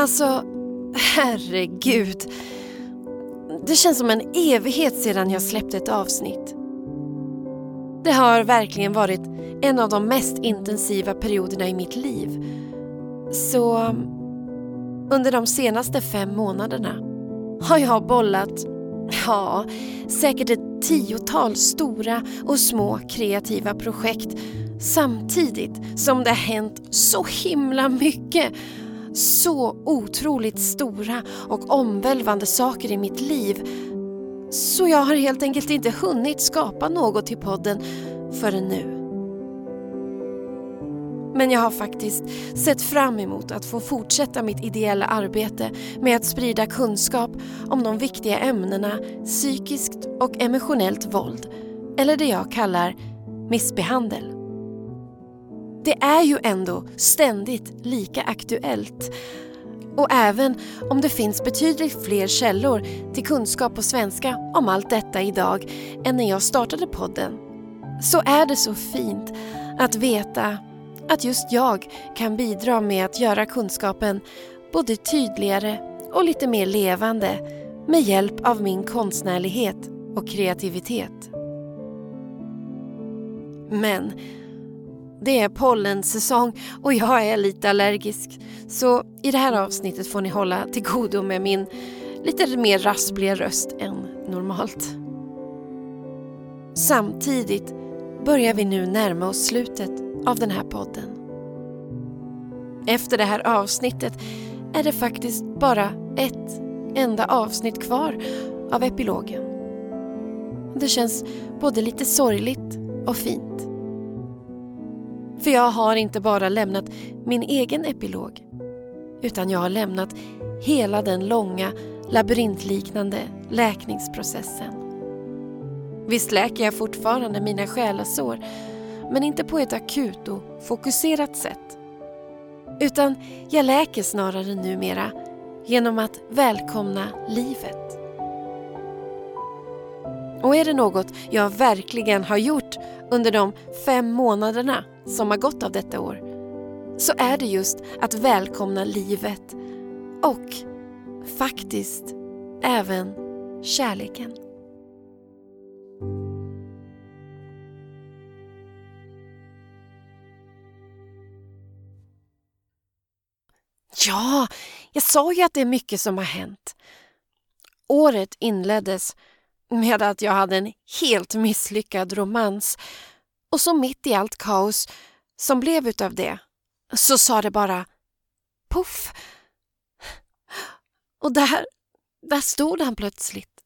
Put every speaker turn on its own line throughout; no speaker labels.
Alltså, herregud. Det känns som en evighet sedan jag släppte ett avsnitt. Det har verkligen varit en av de mest intensiva perioderna i mitt liv. Så under de senaste fem månaderna har jag bollat, ja, säkert ett tiotal stora och små kreativa projekt samtidigt som det har hänt så himla mycket. Så otroligt stora och omvälvande saker i mitt liv. Så jag har helt enkelt inte hunnit skapa något till podden förrän nu. Men jag har faktiskt sett fram emot att få fortsätta mitt ideella arbete med att sprida kunskap om de viktiga ämnena psykiskt och emotionellt våld, eller det jag kallar missbehandel. Det är ju ändå ständigt lika aktuellt. Och även om det finns betydligt fler källor till kunskap på svenska om allt detta idag än när jag startade podden, så är det så fint att veta att just jag kan bidra med att göra kunskapen både tydligare och lite mer levande med hjälp av min konstnärlighet och kreativitet. Men det är pollensäsong och jag är lite allergisk. Så i det här avsnittet får ni hålla till godo med min lite mer raspliga röst än normalt. Samtidigt börjar vi nu närma oss slutet av den här podden. Efter det här avsnittet är det faktiskt bara ett enda avsnitt kvar av epilogen. Det känns både lite sorgligt och fint. För jag har inte bara lämnat min egen epilog utan jag har lämnat hela den långa labyrintliknande läkningsprocessen. Visst läker jag fortfarande mina själasår men inte på ett akut och fokuserat sätt. Utan jag läker snarare numera genom att välkomna livet. Och är det något jag verkligen har gjort under de fem månaderna som har gått av detta år så är det just att välkomna livet och faktiskt även kärleken. Ja, jag sa ju att det är mycket som har hänt. Året inleddes med att jag hade en helt misslyckad romans och så mitt i allt kaos som blev utav det så sa det bara poff. Och där, där stod han plötsligt.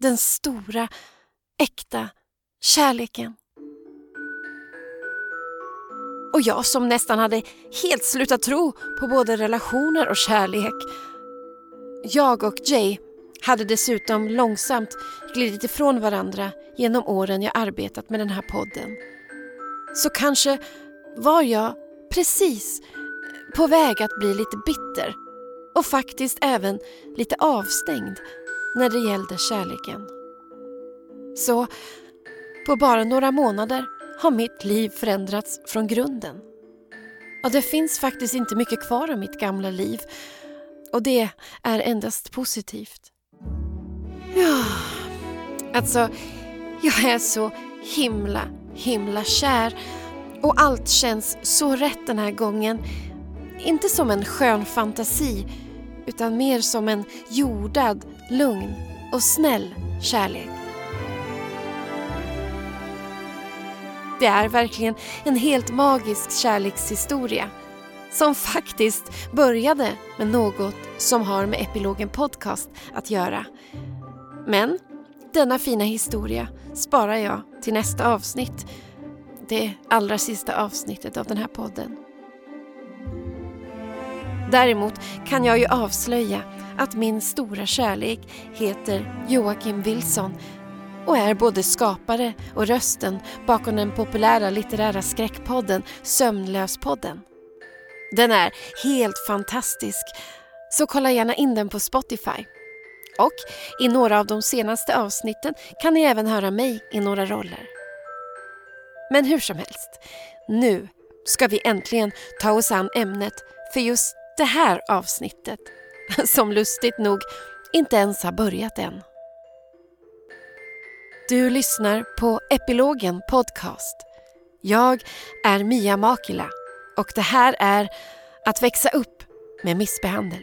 Den stora, äkta kärleken. Och jag som nästan hade helt slutat tro på både relationer och kärlek. Jag och Jay hade dessutom långsamt glidit ifrån varandra genom åren jag arbetat med den här podden. Så kanske var jag precis på väg att bli lite bitter och faktiskt även lite avstängd när det gällde kärleken. Så på bara några månader har mitt liv förändrats från grunden. Och det finns faktiskt inte mycket kvar av mitt gamla liv och det är endast positivt. Ja, alltså jag är så himla, himla kär och allt känns så rätt den här gången. Inte som en skön fantasi utan mer som en jordad, lugn och snäll kärlek. Det är verkligen en helt magisk kärlekshistoria som faktiskt började med något som har med Epilogen Podcast att göra. Men denna fina historia sparar jag till nästa avsnitt. Det allra sista avsnittet av den här podden. Däremot kan jag ju avslöja att min stora kärlek heter Joakim Wilson och är både skapare och rösten bakom den populära litterära skräckpodden Sömnlöspodden. Den är helt fantastisk, så kolla gärna in den på Spotify. Och i några av de senaste avsnitten kan ni även höra mig i några roller. Men hur som helst, nu ska vi äntligen ta oss an ämnet för just det här avsnittet, som lustigt nog inte ens har börjat än. Du lyssnar på Epilogen Podcast. Jag är Mia Makila och det här är Att växa upp med missbehandel.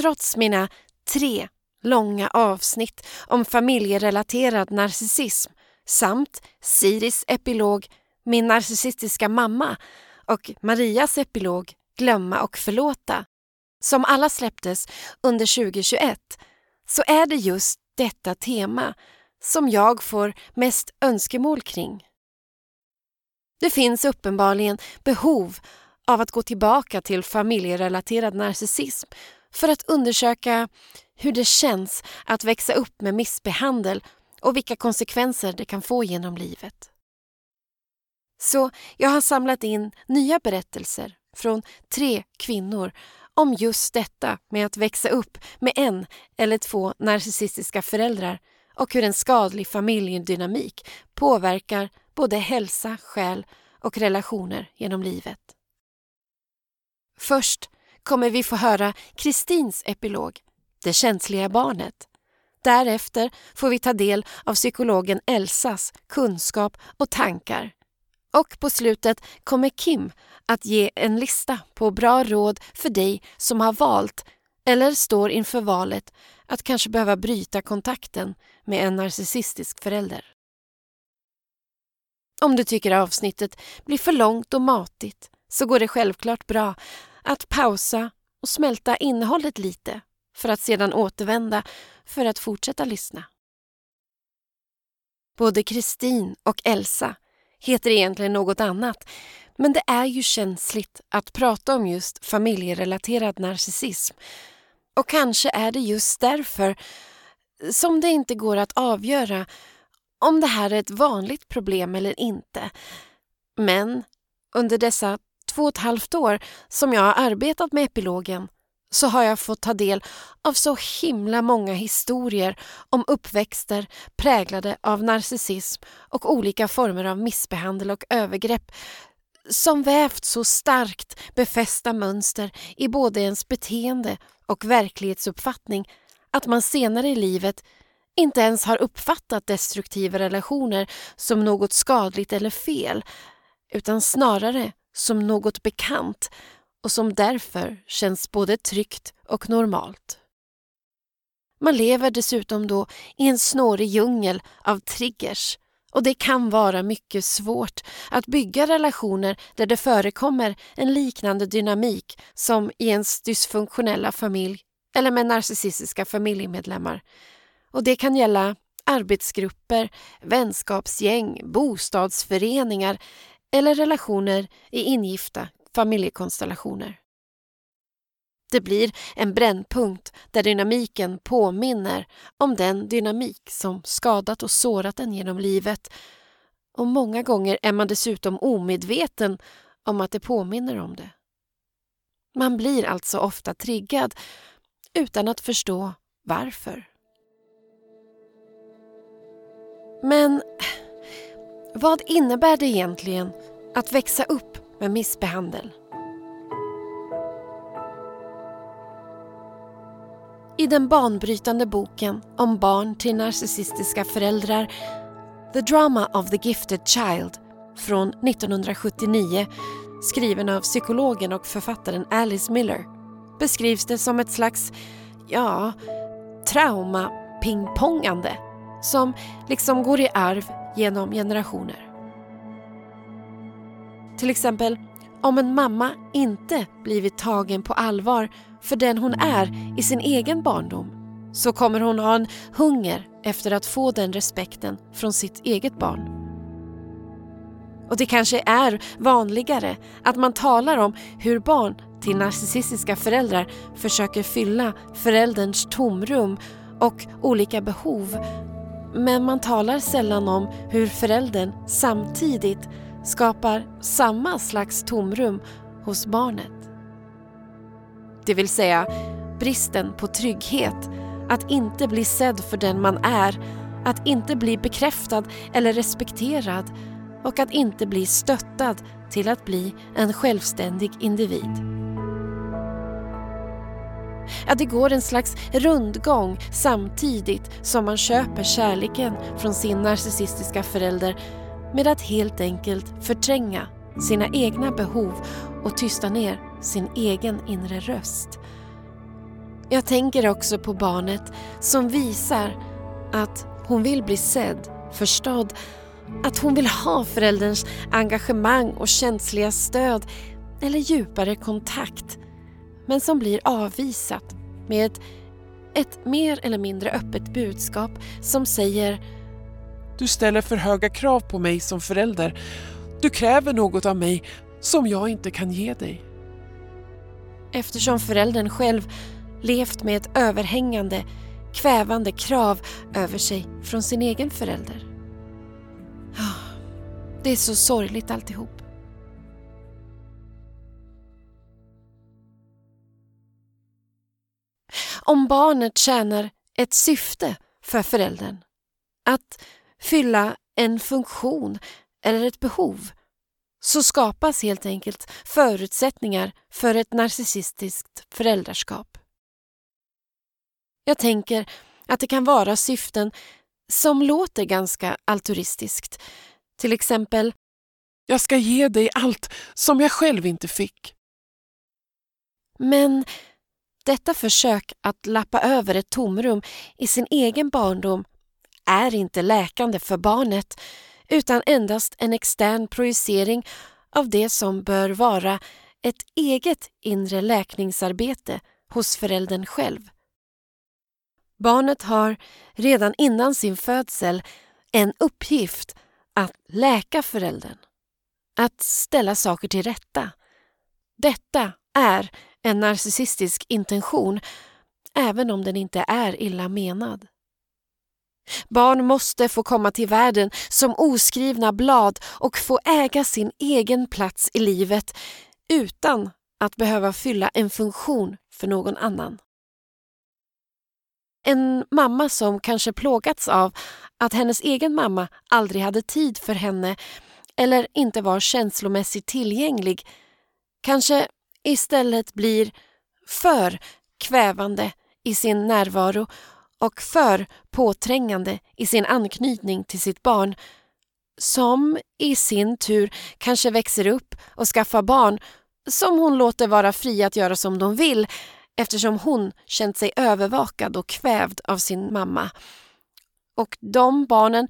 Trots mina tre långa avsnitt om familjerelaterad narcissism samt Siris epilog Min narcissistiska mamma och Marias epilog Glömma och förlåta som alla släpptes under 2021 så är det just detta tema som jag får mest önskemål kring. Det finns uppenbarligen behov av att gå tillbaka till familjerelaterad narcissism för att undersöka hur det känns att växa upp med missbehandel och vilka konsekvenser det kan få genom livet. Så jag har samlat in nya berättelser från tre kvinnor om just detta med att växa upp med en eller två narcissistiska föräldrar och hur en skadlig familjedynamik påverkar både hälsa, själ och relationer genom livet. Först kommer vi få höra Kristins epilog, Det känsliga barnet. Därefter får vi ta del av psykologen Elsas kunskap och tankar. Och på slutet kommer Kim att ge en lista på bra råd för dig som har valt eller står inför valet att kanske behöva bryta kontakten med en narcissistisk förälder. Om du tycker avsnittet blir för långt och matigt så går det självklart bra att pausa och smälta innehållet lite för att sedan återvända för att fortsätta lyssna. Både Kristin och Elsa heter egentligen något annat men det är ju känsligt att prata om just familjerelaterad narcissism. Och kanske är det just därför som det inte går att avgöra om det här är ett vanligt problem eller inte. Men under dessa två och ett halvt år som jag har arbetat med epilogen så har jag fått ta del av så himla många historier om uppväxter präglade av narcissism och olika former av missbehandel och övergrepp som vävt så starkt befästa mönster i både ens beteende och verklighetsuppfattning att man senare i livet inte ens har uppfattat destruktiva relationer som något skadligt eller fel utan snarare som något bekant och som därför känns både tryggt och normalt. Man lever dessutom då i en snårig djungel av triggers och det kan vara mycket svårt att bygga relationer där det förekommer en liknande dynamik som i ens dysfunktionella familj eller med narcissistiska familjemedlemmar. Och det kan gälla arbetsgrupper, vänskapsgäng, bostadsföreningar eller relationer i ingifta familjekonstellationer. Det blir en brännpunkt där dynamiken påminner om den dynamik som skadat och sårat en genom livet och många gånger är man dessutom omedveten om att det påminner om det. Man blir alltså ofta triggad utan att förstå varför. Men vad innebär det egentligen att växa upp med missbehandel? I den banbrytande boken om barn till narcissistiska föräldrar The Drama of the Gifted Child från 1979 skriven av psykologen och författaren Alice Miller beskrivs det som ett slags, ja, trauma-pingpongande som liksom går i arv genom generationer. Till exempel om en mamma inte blivit tagen på allvar för den hon är i sin egen barndom så kommer hon ha en hunger efter att få den respekten från sitt eget barn. Och det kanske är vanligare att man talar om hur barn till narcissistiska föräldrar försöker fylla förälderns tomrum och olika behov. Men man talar sällan om hur föräldern samtidigt skapar samma slags tomrum hos barnet. Det vill säga bristen på trygghet, att inte bli sedd för den man är, att inte bli bekräftad eller respekterad och att inte bli stöttad till att bli en självständig individ. Ja, det går en slags rundgång samtidigt som man köper kärleken från sin narcissistiska förälder med att helt enkelt förtränga sina egna behov och tysta ner sin egen inre röst. Jag tänker också på barnet som visar att hon vill bli sedd, förstådd, att hon vill ha förälderns engagemang och känsliga stöd eller djupare kontakt men som blir avvisat med ett, ett mer eller mindre öppet budskap som säger
Du ställer för höga krav på mig som förälder. Du kräver något av mig som jag inte kan ge dig.
Eftersom föräldern själv levt med ett överhängande, kvävande krav över sig från sin egen förälder. Det är så sorgligt alltihop. Om barnet tjänar ett syfte för föräldern, att fylla en funktion eller ett behov, så skapas helt enkelt förutsättningar för ett narcissistiskt föräldraskap. Jag tänker att det kan vara syften som låter ganska altruistiskt. Till exempel
Jag ska ge dig allt som jag själv inte fick.
Men detta försök att lappa över ett tomrum i sin egen barndom är inte läkande för barnet utan endast en extern projicering av det som bör vara ett eget inre läkningsarbete hos föräldern själv. Barnet har redan innan sin födsel en uppgift att läka föräldern, att ställa saker till rätta. Detta är en narcissistisk intention, även om den inte är illa menad. Barn måste få komma till världen som oskrivna blad och få äga sin egen plats i livet utan att behöva fylla en funktion för någon annan. En mamma som kanske plågats av att hennes egen mamma aldrig hade tid för henne eller inte var känslomässigt tillgänglig kanske istället blir för kvävande i sin närvaro och för påträngande i sin anknytning till sitt barn som i sin tur kanske växer upp och skaffar barn som hon låter vara fria att göra som de vill eftersom hon känt sig övervakad och kvävd av sin mamma. Och de barnen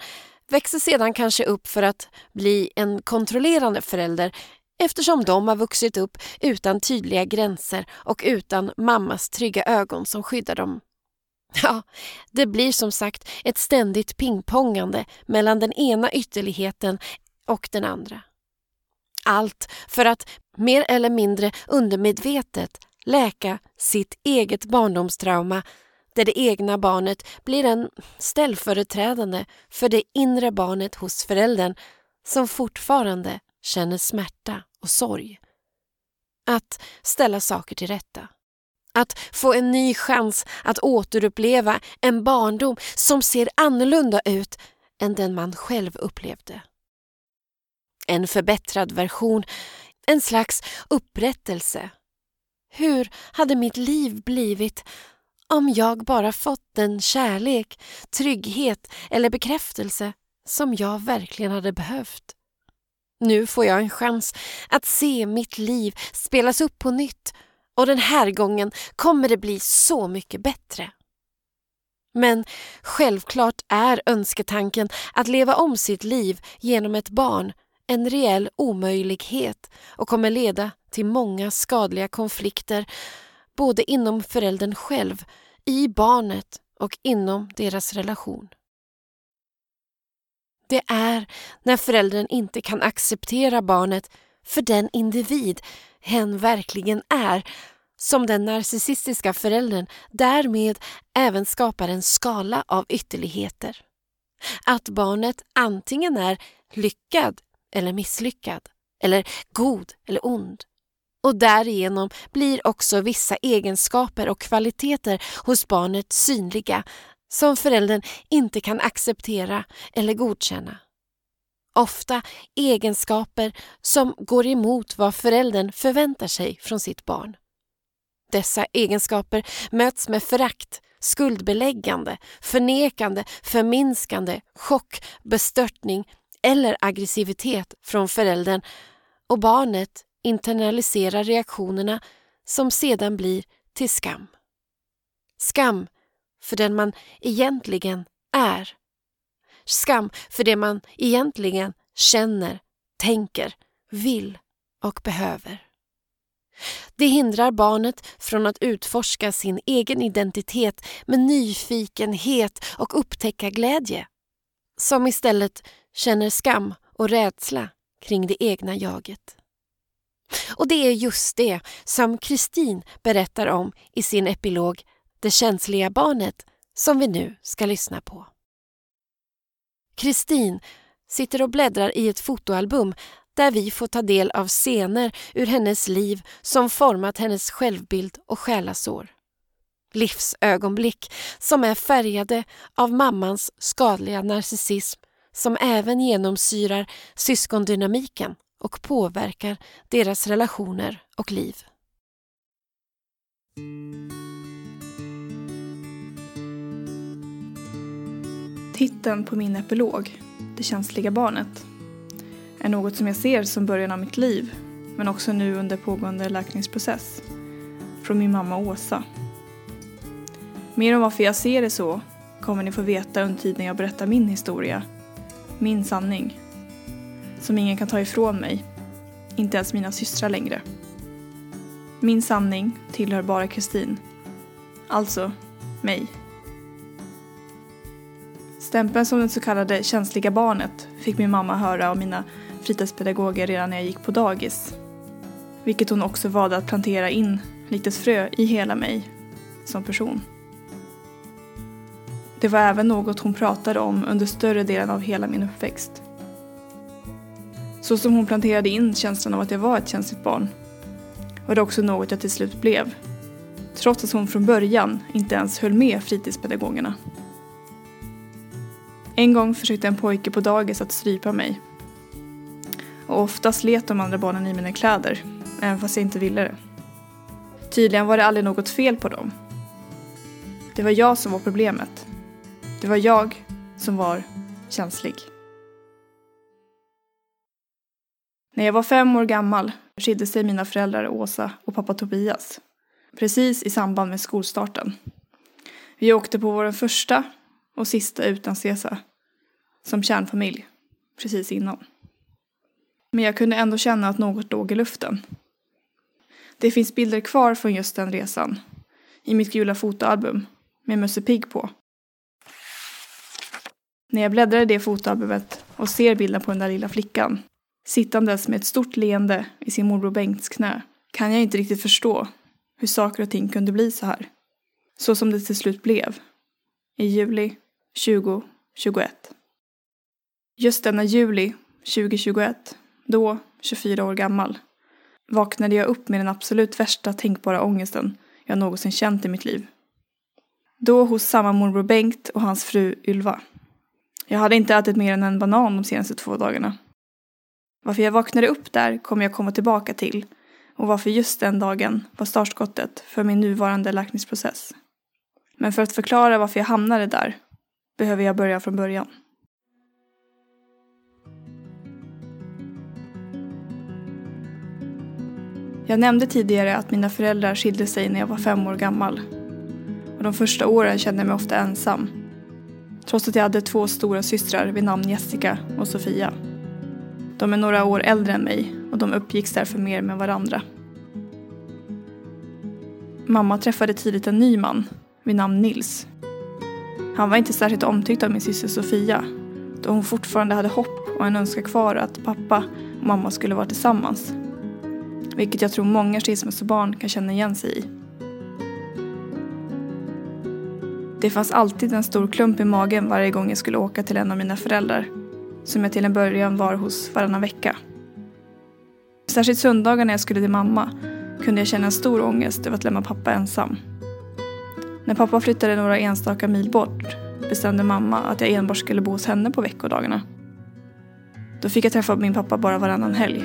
växer sedan kanske upp för att bli en kontrollerande förälder eftersom de har vuxit upp utan tydliga gränser och utan mammas trygga ögon som skyddar dem. Ja, det blir som sagt ett ständigt pingpongande mellan den ena ytterligheten och den andra. Allt för att mer eller mindre undermedvetet läka sitt eget barndomstrauma där det egna barnet blir en ställföreträdande för det inre barnet hos föräldern som fortfarande känner smärta och sorg. Att ställa saker till rätta. Att få en ny chans att återuppleva en barndom som ser annorlunda ut än den man själv upplevde. En förbättrad version, en slags upprättelse. Hur hade mitt liv blivit om jag bara fått den kärlek, trygghet eller bekräftelse som jag verkligen hade behövt? Nu får jag en chans att se mitt liv spelas upp på nytt och den här gången kommer det bli så mycket bättre. Men självklart är önsketanken att leva om sitt liv genom ett barn en reell omöjlighet och kommer leda till många skadliga konflikter både inom föräldern själv, i barnet och inom deras relation. Det är när föräldern inte kan acceptera barnet för den individ hen verkligen är som den narcissistiska föräldern därmed även skapar en skala av ytterligheter. Att barnet antingen är lyckad eller misslyckad, eller god eller ond. Och därigenom blir också vissa egenskaper och kvaliteter hos barnet synliga som föräldern inte kan acceptera eller godkänna. Ofta egenskaper som går emot vad föräldern förväntar sig från sitt barn. Dessa egenskaper möts med förakt, skuldbeläggande, förnekande, förminskande, chock, bestörtning eller aggressivitet från föräldern och barnet internaliserar reaktionerna som sedan blir till skam. Skam för den man egentligen är. Skam för det man egentligen känner, tänker, vill och behöver. Det hindrar barnet från att utforska sin egen identitet med nyfikenhet och upptäcka glädje, som istället känner skam och rädsla kring det egna jaget. Och det är just det som Kristin berättar om i sin epilog det känsliga barnet som vi nu ska lyssna på. Kristin sitter och bläddrar i ett fotoalbum där vi får ta del av scener ur hennes liv som format hennes självbild och själasår. Livsögonblick som är färgade av mammans skadliga narcissism som även genomsyrar syskondynamiken och påverkar deras relationer och liv.
Titeln på min epilog, Det känsliga barnet, är något som jag ser som början av mitt liv men också nu under pågående läkningsprocess från min mamma Åsa. Mer om varför jag ser det så kommer ni få veta under tiden jag berättar min historia, min sanning, som ingen kan ta ifrån mig, inte ens mina systrar längre. Min sanning tillhör bara Kristin, alltså mig. Stämpeln som det så kallade känsliga barnet fick min mamma höra av mina fritidspedagoger redan när jag gick på dagis. Vilket hon också valde att plantera in likt ett frö i hela mig som person. Det var även något hon pratade om under större delen av hela min uppväxt. Så som hon planterade in känslan av att jag var ett känsligt barn var det också något jag till slut blev. Trots att hon från början inte ens höll med fritidspedagogerna. En gång försökte en pojke på dagis att strypa mig. Och ofta slet de andra barnen i mina kläder, även fast jag inte ville det. Tydligen var det aldrig något fel på dem. Det var jag som var problemet. Det var jag som var känslig. När jag var fem år gammal skilde sig mina föräldrar Åsa och pappa Tobias. Precis i samband med skolstarten. Vi åkte på vår första och sista utlandsresa som kärnfamilj precis innan. Men jag kunde ändå känna att något låg i luften. Det finns bilder kvar från just den resan i mitt gula fotoalbum med Musse Pigg på. När jag bläddrar i det fotoalbumet och ser bilden på den där lilla flickan sittandes med ett stort leende i sin morbror Bengts knä kan jag inte riktigt förstå hur saker och ting kunde bli så här. Så som det till slut blev. I juli 2021. Just denna juli 2021, då 24 år gammal, vaknade jag upp med den absolut värsta tänkbara ångesten jag någonsin känt i mitt liv. Då hos samma morbror Bengt och hans fru Ylva. Jag hade inte ätit mer än en banan de senaste två dagarna. Varför jag vaknade upp där kommer jag komma tillbaka till och varför just den dagen var startskottet för min nuvarande läkningsprocess. Men för att förklara varför jag hamnade där behöver jag börja från början. Jag nämnde tidigare att mina föräldrar skilde sig när jag var fem år gammal. Och de första åren kände jag mig ofta ensam. Trots att jag hade två stora systrar vid namn Jessica och Sofia. De är några år äldre än mig och de uppgicks därför mer med varandra. Mamma träffade tidigt en ny man vid namn Nils. Han var inte särskilt omtyckt av min syster Sofia då hon fortfarande hade hopp och en önskan kvar att pappa och mamma skulle vara tillsammans. Vilket jag tror många skilsmässobarn kan känna igen sig i. Det fanns alltid en stor klump i magen varje gång jag skulle åka till en av mina föräldrar som jag till en början var hos varannan vecka. Särskilt söndagar när jag skulle till mamma kunde jag känna en stor ångest över att lämna pappa ensam. När pappa flyttade några enstaka mil bort bestämde mamma att jag enbart skulle bo hos henne på veckodagarna. Då fick jag träffa min pappa bara varannan helg.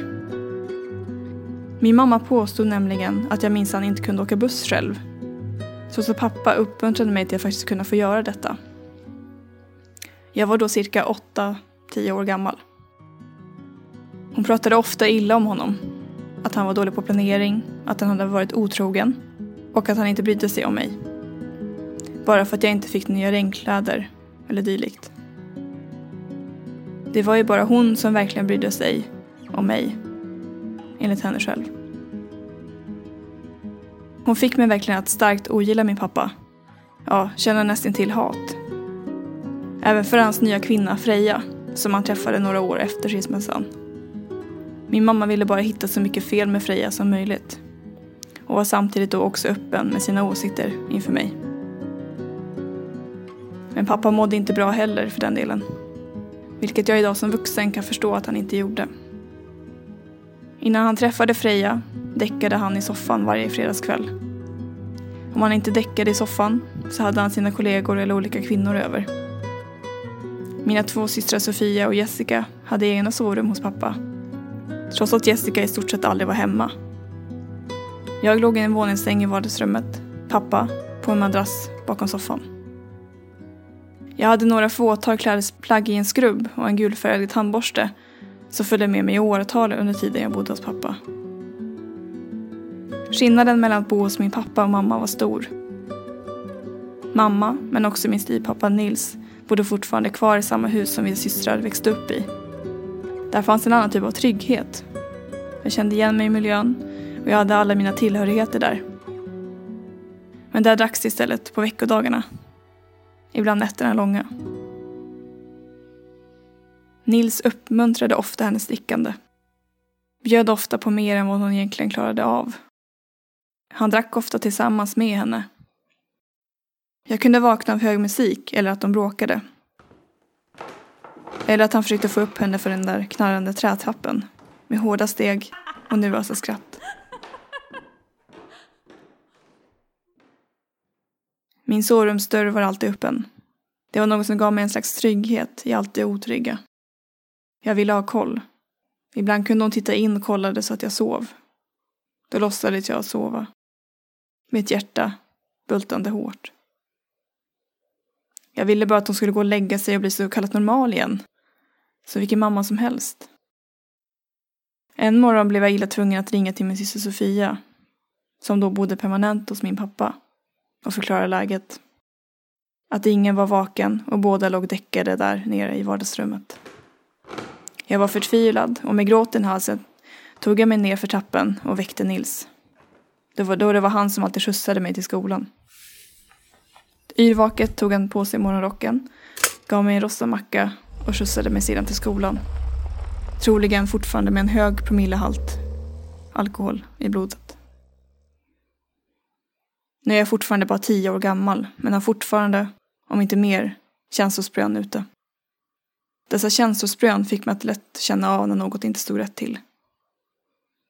Min mamma påstod nämligen att jag minsann inte kunde åka buss själv. Så, så pappa uppmuntrade mig till att faktiskt kunna få göra detta. Jag var då cirka 8-10 år gammal. Hon pratade ofta illa om honom. Att han var dålig på planering, att han hade varit otrogen och att han inte brydde sig om mig. Bara för att jag inte fick nya regnkläder eller dylikt. Det var ju bara hon som verkligen brydde sig om mig. Enligt henne själv. Hon fick mig verkligen att starkt ogilla min pappa. Ja, känna nästan till hat. Även för hans nya kvinna Freja, som han träffade några år efter skilsmässan. Min mamma ville bara hitta så mycket fel med Freja som möjligt. Och var samtidigt då också öppen med sina åsikter inför mig. Men pappa mådde inte bra heller för den delen. Vilket jag idag som vuxen kan förstå att han inte gjorde. Innan han träffade Freja däckade han i soffan varje fredagskväll. Om han inte däckade i soffan så hade han sina kollegor eller olika kvinnor över. Mina två systrar Sofia och Jessica hade egna sovrum hos pappa. Trots att Jessica i stort sett aldrig var hemma. Jag låg i en våningssäng i vardagsrummet. Pappa på en madrass bakom soffan. Jag hade några fåtal klädesplagg i en skrubb och en gulfärgad tandborste som följde med mig i åratal under tiden jag bodde hos pappa. Skillnaden mellan att bo hos min pappa och mamma var stor. Mamma, men också min styvpappa Nils, bodde fortfarande kvar i samma hus som vi systrar växte upp i. Där fanns en annan typ av trygghet. Jag kände igen mig i miljön och jag hade alla mina tillhörigheter där. Men där dracks det istället på veckodagarna. Ibland nätterna långa. Nils uppmuntrade ofta hennes drickande. Bjöd ofta på mer än vad hon egentligen klarade av. Han drack ofta tillsammans med henne. Jag kunde vakna av hög musik eller att de bråkade. Eller att han försökte få upp henne för den där knarrande trätrappen med hårda steg och nervösa skratt. Min sovrumsdörr var alltid öppen. Det var något som gav mig en slags trygghet i allt det otrygga. Jag ville ha koll. Ibland kunde hon titta in och kollade så att jag sov. Då låtsades jag sova. Mitt hjärta bultande hårt. Jag ville bara att hon skulle gå och lägga sig och bli så kallat normal igen. Som vilken mamma som helst. En morgon blev jag illa tvungen att ringa till min syster Sofia. Som då bodde permanent hos min pappa. Och förklarade läget. Att ingen var vaken och båda låg däckade där nere i vardagsrummet. Jag var förtvivlad och med gråten i halsen tog jag mig ner för trappen och väckte Nils. Det var då det var han som alltid skjutsade mig till skolan. Yrvaket tog han på sig morgonrocken, gav mig en rostad macka och skjutsade mig sedan till skolan. Troligen fortfarande med en hög promillehalt alkohol i blodet. Nu är jag fortfarande bara tio år gammal, men har fortfarande, om inte mer, känslosprön ute. Dessa känslosprön fick mig att lätt känna av när något inte stod rätt till.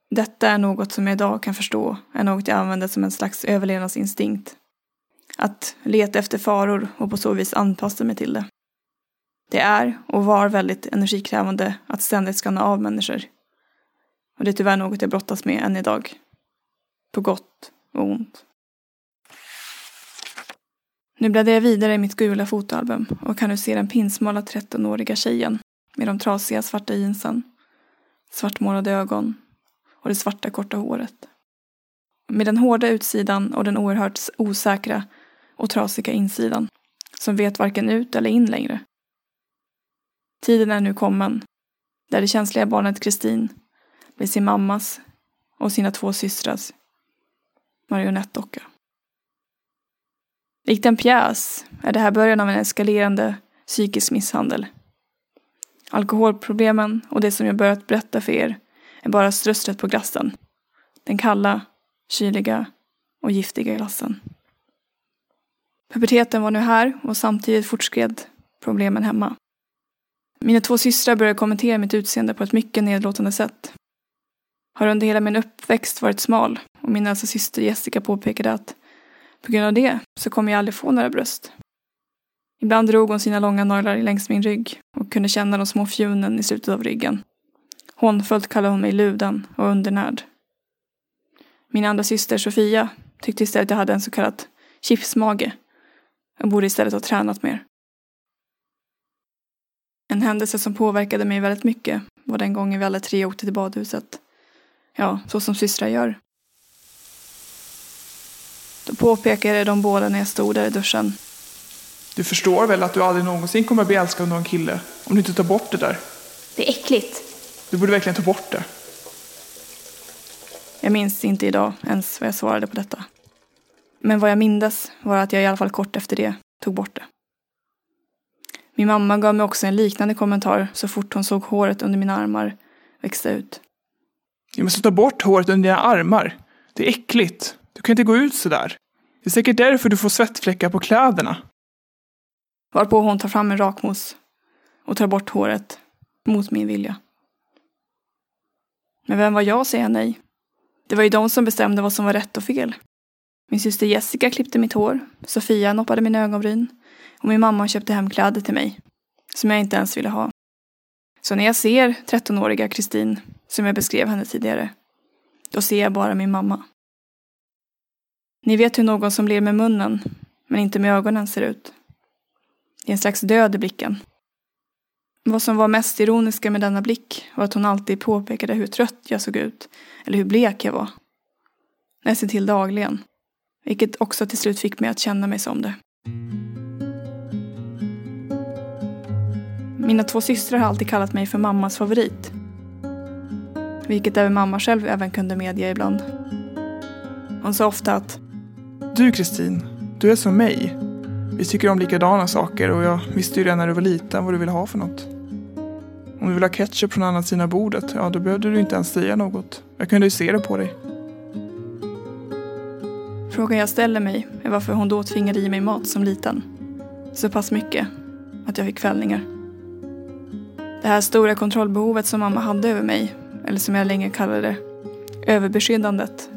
Detta är något som jag idag kan förstå är något jag använder som en slags överlevnadsinstinkt. Att leta efter faror och på så vis anpassa mig till det. Det är och var väldigt energikrävande att ständigt skanna av människor. Och det är tyvärr något jag brottas med än idag. På gott och ont. Nu bläddrar jag vidare i mitt gula fotoalbum och kan nu se den pinsmala 13-åriga tjejen med de trasiga svarta jeansen, svartmålade ögon och det svarta korta håret. Med den hårda utsidan och den oerhört osäkra och trasiga insidan som vet varken ut eller in längre. Tiden är nu kommen där det känsliga barnet Kristin blir sin mammas och sina två systrars marionettdocka. Likt en pjäs är det här början av en eskalerande psykisk misshandel. Alkoholproblemen och det som jag börjat berätta för er är bara strösslet på glassen. Den kalla, kyliga och giftiga glassen. Puberteten var nu här och samtidigt fortskred problemen hemma. Mina två systrar började kommentera mitt utseende på ett mycket nedlåtande sätt. Har under hela min uppväxt varit smal och min äldsta syster Jessica påpekade att på grund av det så kommer jag aldrig få några bröst. Ibland drog hon sina långa naglar längs min rygg och kunde känna de små fjunen i slutet av ryggen. Hånfullt kallade hon mig luden och undernärd. Min andra syster Sofia tyckte istället att jag hade en så kallad chipsmage och borde istället ha tränat mer. En händelse som påverkade mig väldigt mycket var den gången vi alla tre åkte till badhuset. Ja, så som systrar gör. Då påpekade de båda när jag stod där i duschen.
Du förstår väl att du aldrig någonsin kommer att bli älskad av någon kille om du inte tar bort det där?
Det är äckligt.
Du borde verkligen ta bort det.
Jag minns inte idag ens vad jag svarade på detta. Men vad jag mindes var att jag i alla fall kort efter det tog bort det. Min mamma gav mig också en liknande kommentar så fort hon såg håret under mina armar växa ut.
Du måste ta bort håret under dina armar. Det är äckligt. Du kan inte gå ut sådär. Det är säkert därför du får svettfläckar på kläderna.
Varpå hon tar fram en rakmos och tar bort håret mot min vilja. Men vem var jag att säga nej? Det var ju de som bestämde vad som var rätt och fel. Min syster Jessica klippte mitt hår, Sofia noppade mina ögonbryn och min mamma köpte hem kläder till mig som jag inte ens ville ha. Så när jag ser 13-åriga Kristin, som jag beskrev henne tidigare, då ser jag bara min mamma. Ni vet hur någon som ler med munnen, men inte med ögonen ser ut. Det är en slags död i blicken. Vad som var mest ironiska med denna blick var att hon alltid påpekade hur trött jag såg ut, eller hur blek jag var. Nästan till dagligen. Vilket också till slut fick mig att känna mig som det. Mina två systrar har alltid kallat mig för mammas favorit. Vilket även mamma själv även kunde medge ibland. Hon sa ofta att
du Kristin, du är som mig. Vi tycker om likadana saker och jag visste ju redan när du var liten vad du ville ha för något. Om du vill ha ketchup från andra sidan bordet, ja då behövde du inte ens säga något. Jag kunde ju se det på dig.
Frågan jag ställer mig är varför hon då tvingade i mig mat som liten. Så pass mycket att jag fick fällningar. Det här stora kontrollbehovet som mamma hade över mig, eller som jag länge kallade det, överbeskyddandet,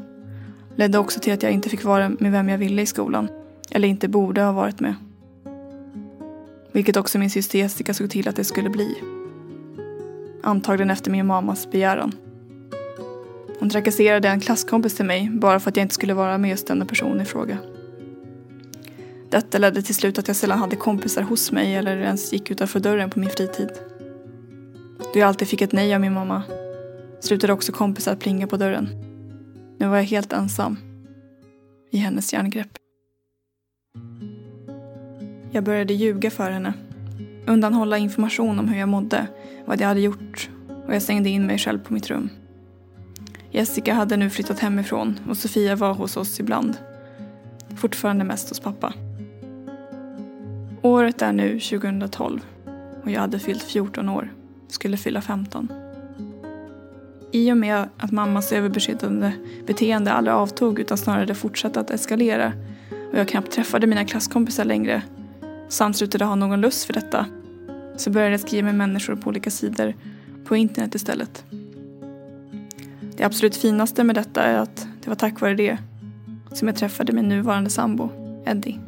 ledde också till att jag inte fick vara med vem jag ville i skolan, eller inte borde ha varit med. Vilket också min syster Jessica såg till att det skulle bli. Antagligen efter min mammas begäran. Hon trakasserade en klasskompis till mig bara för att jag inte skulle vara med just denna person i fråga. Detta ledde till slut att jag sällan hade kompisar hos mig eller ens gick utanför dörren på min fritid. Då jag alltid fick ett nej av min mamma slutade också kompisar att plinga på dörren. Nu var jag helt ensam i hennes järngrepp. Jag började ljuga för henne. Undanhålla information om hur jag mådde, vad jag hade gjort och jag stängde in mig själv på mitt rum. Jessica hade nu flyttat hemifrån och Sofia var hos oss ibland. Fortfarande mest hos pappa. Året är nu 2012 och jag hade fyllt 14 år. Skulle fylla 15. I och med att mammas överbeskyddande beteende aldrig avtog utan snarare fortsatte att eskalera och jag knappt träffade mina klasskompisar längre samt slutade ha någon lust för detta så började jag skriva med människor på olika sidor på internet istället. Det absolut finaste med detta är att det var tack vare det som jag träffade min nuvarande sambo, Eddie.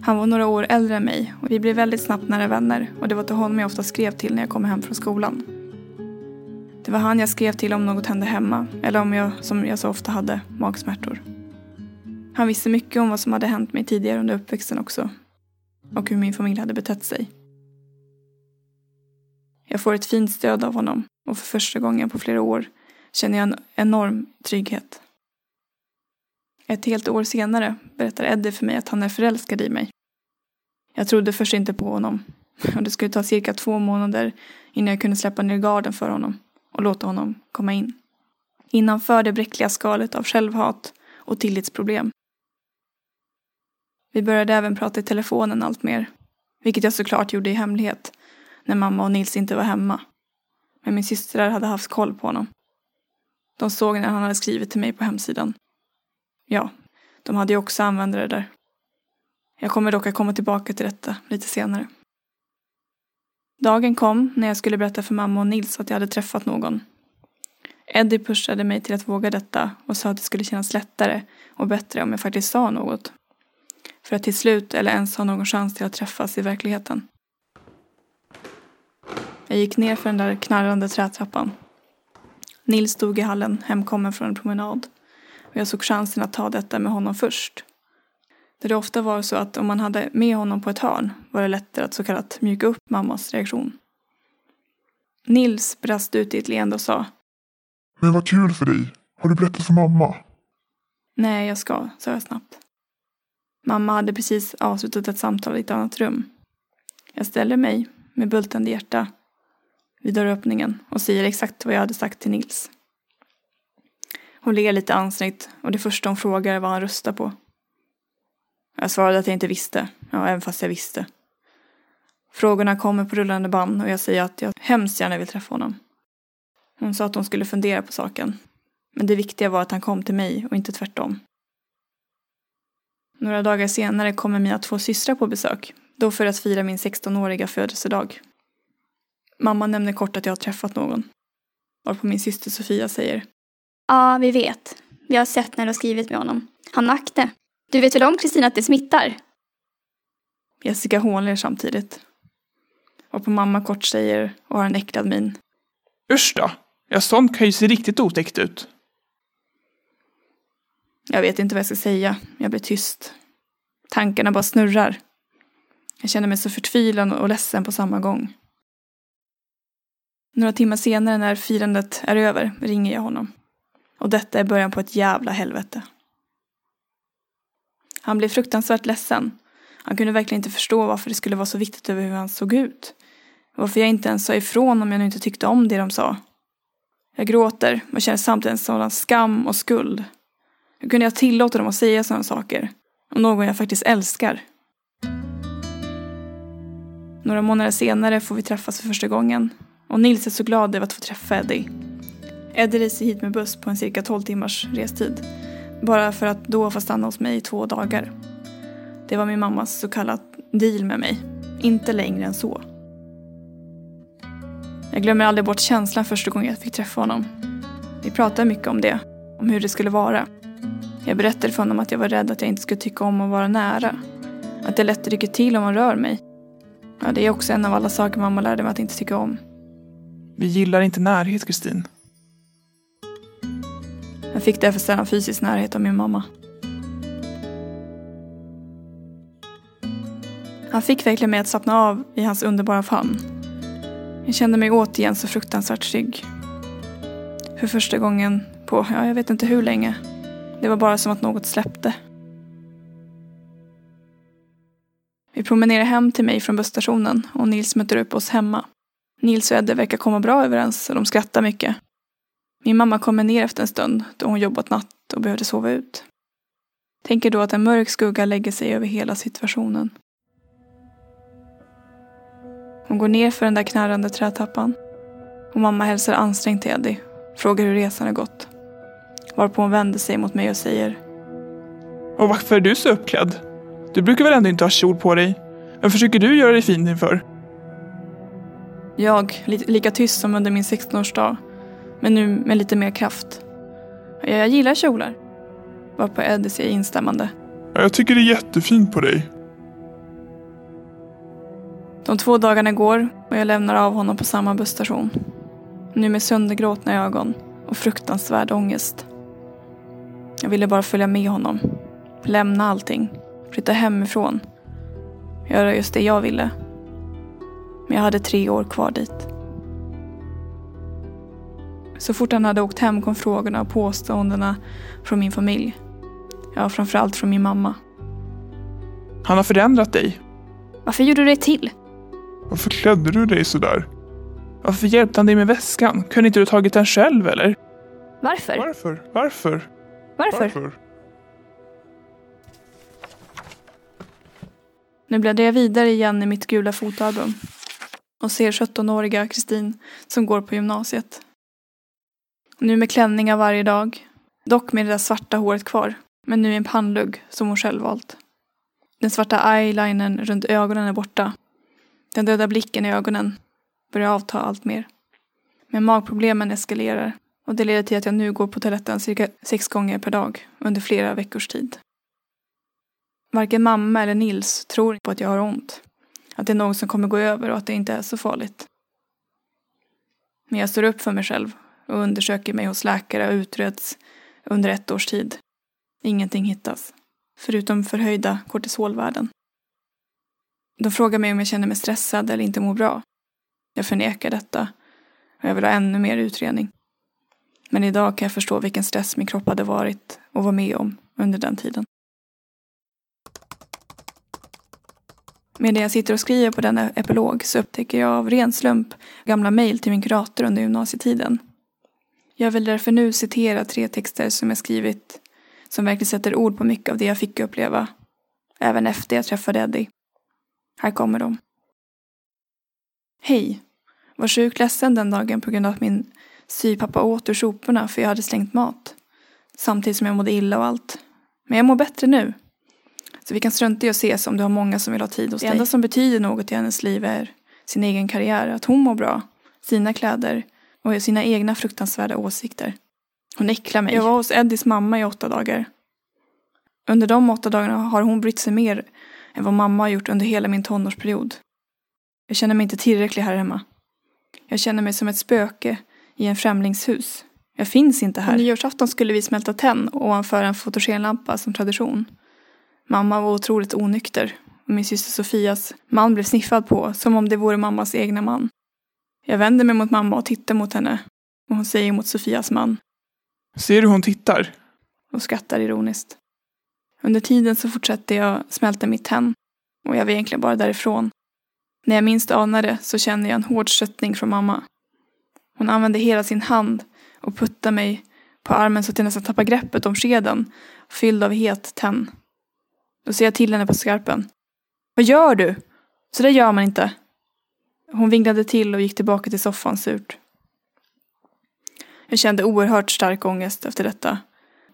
Han var några år äldre än mig och vi blev väldigt snabbt nära vänner och det var till honom jag ofta skrev till när jag kom hem från skolan. Det var han jag skrev till om något hände hemma eller om jag, som jag så ofta hade, magsmärtor. Han visste mycket om vad som hade hänt mig tidigare under uppväxten också och hur min familj hade betett sig. Jag får ett fint stöd av honom och för första gången på flera år känner jag en enorm trygghet. Ett helt år senare berättar Eddie för mig att han är förälskad i mig. Jag trodde först inte på honom och det skulle ta cirka två månader innan jag kunde släppa ner garden för honom och låta honom komma in. Innanför det bräckliga skalet av självhat och tillitsproblem. Vi började även prata i telefonen allt mer, vilket jag såklart gjorde i hemlighet när mamma och Nils inte var hemma. Men min systrar hade haft koll på honom. De såg när han hade skrivit till mig på hemsidan. Ja, de hade ju också användare där. Jag kommer dock att komma tillbaka till detta lite senare. Dagen kom när jag skulle berätta för mamma och Nils att jag hade träffat någon. Eddie pushade mig till att våga detta och sa att det skulle kännas lättare och bättre om jag faktiskt sa något. För att till slut eller ens ha någon chans till att träffas i verkligheten. Jag gick ner för den där knarrande trätrappan. Nils stod i hallen hemkommen från en promenad. Och jag såg chansen att ta detta med honom först. Där det ofta var så att om man hade med honom på ett hörn var det lättare att så kallat mjuka upp mammas reaktion. Nils brast ut i ett leende och sa
Men vad kul för dig. Har du berättat för mamma?
Nej, jag ska, sa jag snabbt. Mamma hade precis avslutat ett samtal i ett annat rum. Jag ställer mig, med bultande hjärta, vid dörröppningen och säger exakt vad jag hade sagt till Nils. Hon ler lite ansträngt och det första hon frågar är vad han röstar på. Jag svarade att jag inte visste, ja, även fast jag visste. Frågorna kommer på rullande band och jag säger att jag hemskt gärna vill träffa honom. Hon sa att hon skulle fundera på saken. Men det viktiga var att han kom till mig och inte tvärtom. Några dagar senare kommer mina två systrar på besök. Då för att fira min 16-åriga födelsedag. Mamma nämner kort att jag har träffat någon. Varpå min syster Sofia säger.
Ja, vi vet. Vi har sett när du har skrivit med honom. Han har akte. Du vet väl om Kristina att det smittar?
Jessica hånler samtidigt. Varpå mamma kort säger och har en äcklad min.
Usch då. Ja, sånt kan ju se riktigt otäckt ut.
Jag vet inte vad jag ska säga. Jag blir tyst. Tankarna bara snurrar. Jag känner mig så förtvivlad och ledsen på samma gång. Några timmar senare när firandet är över ringer jag honom. Och detta är början på ett jävla helvete. Han blev fruktansvärt ledsen. Han kunde verkligen inte förstå varför det skulle vara så viktigt över hur han såg ut. Varför jag inte ens sa ifrån om jag nu inte tyckte om det de sa. Jag gråter och känner samtidigt en sådan skam och skuld. Hur kunde jag tillåta dem att säga sådana saker? Om någon jag faktiskt älskar. Några månader senare får vi träffas för första gången. Och Nils är så glad över att få träffa Eddie. Eddie reser hit med buss på en cirka 12 timmars restid. Bara för att då få stanna hos mig i två dagar. Det var min mammas så kallat deal med mig. Inte längre än så. Jag glömmer aldrig bort känslan första gången jag fick träffa honom. Vi pratade mycket om det. Om hur det skulle vara. Jag berättade för honom att jag var rädd att jag inte skulle tycka om att vara nära. Att det lätt rycker till om man rör mig. Ja, det är också en av alla saker mamma lärde mig att inte tycka om.
Vi gillar inte närhet, Kristin.
Jag fick därför sällan fysisk närhet av min mamma. Han fick verkligen mig att slappna av i hans underbara famn. Jag kände mig återigen så fruktansvärt trygg. För första gången på, ja, jag vet inte hur länge. Det var bara som att något släppte. Vi promenerar hem till mig från busstationen och Nils möter upp oss hemma. Nils och Edde verkar komma bra överens och de skrattar mycket. Min mamma kommer ner efter en stund då hon jobbat natt och behövde sova ut. Tänker då att en mörk skugga lägger sig över hela situationen. Hon går ner för den där knarrande trätappan. Och mamma hälsar ansträngt till Eddie. Frågar hur resan har gått. Varpå hon vänder sig mot mig och säger.
Och varför är du så uppklädd? Du brukar väl ändå inte ha kjol på dig? Vad försöker du göra dig fin inför?
Jag, li lika tyst som under min 16-årsdag. Men nu med lite mer kraft. Jag, gillar kjolar. Varpå Eddie säger instämmande.
Ja, Jag tycker det är jättefint på dig.
De två dagarna går och jag lämnar av honom på samma busstation. Nu med söndergråtna ögon och fruktansvärd ångest. Jag ville bara följa med honom. Lämna allting. Flytta hemifrån. Göra just det jag ville. Men jag hade tre år kvar dit. Så fort han hade åkt hem kom frågorna och påståendena från min familj. Ja, framförallt från min mamma.
Han har förändrat dig.
Varför gjorde du det till?
Varför klädde du dig sådär?
Varför hjälpte han dig med väskan? Kunde inte du tagit den själv eller?
Varför?
Varför? Varför?
Varför?
Varför?
Nu bläddrar jag vidare igen i mitt gula fotoalbum och ser 17-åriga Kristin som går på gymnasiet. Nu med klänningar varje dag, dock med det där svarta håret kvar, men nu i en pannlugg som hon själv valt. Den svarta eyelinern runt ögonen är borta. Den döda blicken i ögonen börjar avta allt mer. Men magproblemen eskalerar och det leder till att jag nu går på toaletten cirka sex gånger per dag under flera veckors tid. Varken mamma eller Nils tror på att jag har ont. Att det är något som kommer gå över och att det inte är så farligt. Men jag står upp för mig själv och undersöker mig hos läkare och utreds under ett års tid. Ingenting hittas, förutom förhöjda kortisolvärden. De frågar mig om jag känner mig stressad eller inte mår bra. Jag förnekar detta och jag vill ha ännu mer utredning. Men idag kan jag förstå vilken stress min kropp hade varit och var med om under den tiden. Medan jag sitter och skriver på denna epilog så upptäcker jag av ren slump gamla mejl till min kurator under gymnasietiden. Jag vill därför nu citera tre texter som jag skrivit som verkligen sätter ord på mycket av det jag fick uppleva, även efter jag träffade Eddie. Här kommer de. Hej! Var sjukt ledsen den dagen på grund av att min styvpappa åt ur soporna för jag hade slängt mat. Samtidigt som jag mådde illa och allt. Men jag mår bättre nu. Så vi kan strunta i att ses om du har många som vill ha tid hos dig. Det enda som betyder något i hennes liv är sin egen karriär, att hon mår bra, sina kläder och sina egna fruktansvärda åsikter. Hon äcklar mig. Jag var hos Eddies mamma i åtta dagar. Under de åtta dagarna har hon brytt sig mer än vad mamma har gjort under hela min tonårsperiod. Jag känner mig inte tillräcklig här hemma. Jag känner mig som ett spöke i en främlingshus. Jag finns inte här. På nyårsafton skulle vi smälta tenn ovanför en fotogenlampa som tradition. Mamma var otroligt onykter och min syster Sofias man blev sniffad på som om det vore mammas egna man. Jag vänder mig mot mamma och tittar mot henne och hon säger mot Sofias man.
Ser du hon tittar?
Och skrattar ironiskt. Under tiden så fortsätter jag smälta mitt tenn och jag vill egentligen bara därifrån. När jag minst anar det så känner jag en hård stöttning från mamma. Hon använder hela sin hand och puttar mig på armen så att jag nästan tappar greppet om skeden, fylld av het tenn. Då ser jag till henne på skarpen. Vad gör du? Så där gör man inte. Hon vinglade till och gick tillbaka till soffan surt. Jag kände oerhört stark ångest efter detta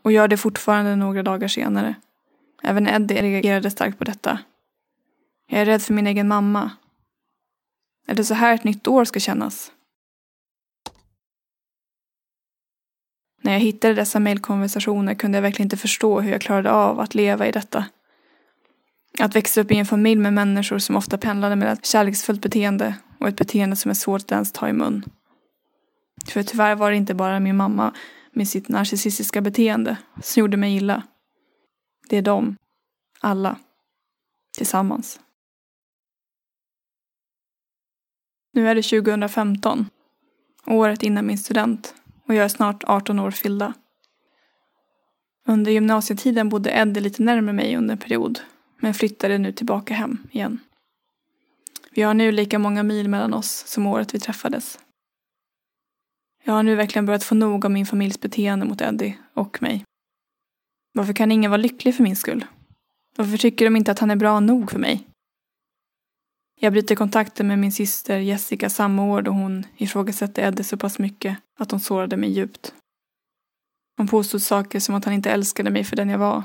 och gör det fortfarande några dagar senare. Även Eddie reagerade starkt på detta. Jag är rädd för min egen mamma. Är det så här ett nytt år ska kännas? När jag hittade dessa mejlkonversationer kunde jag verkligen inte förstå hur jag klarade av att leva i detta. Att växa upp i en familj med människor som ofta pendlade mellan kärleksfullt beteende och ett beteende som är svårt att ens ta i mun. För tyvärr var det inte bara min mamma med sitt narcissistiska beteende som gjorde mig illa. Det är de, alla, tillsammans. Nu är det 2015, året innan min student och jag är snart 18 år fyllda. Under gymnasietiden bodde Eddie lite närmare mig under en period men flyttade nu tillbaka hem igen. Vi har nu lika många mil mellan oss som året vi träffades. Jag har nu verkligen börjat få nog av min familjs beteende mot Eddie och mig. Varför kan ingen vara lycklig för min skull? Varför tycker de inte att han är bra nog för mig? Jag bryter kontakten med min syster Jessica samma år då hon ifrågasatte Eddie så pass mycket att hon sårade mig djupt. Hon påstod saker som att han inte älskade mig för den jag var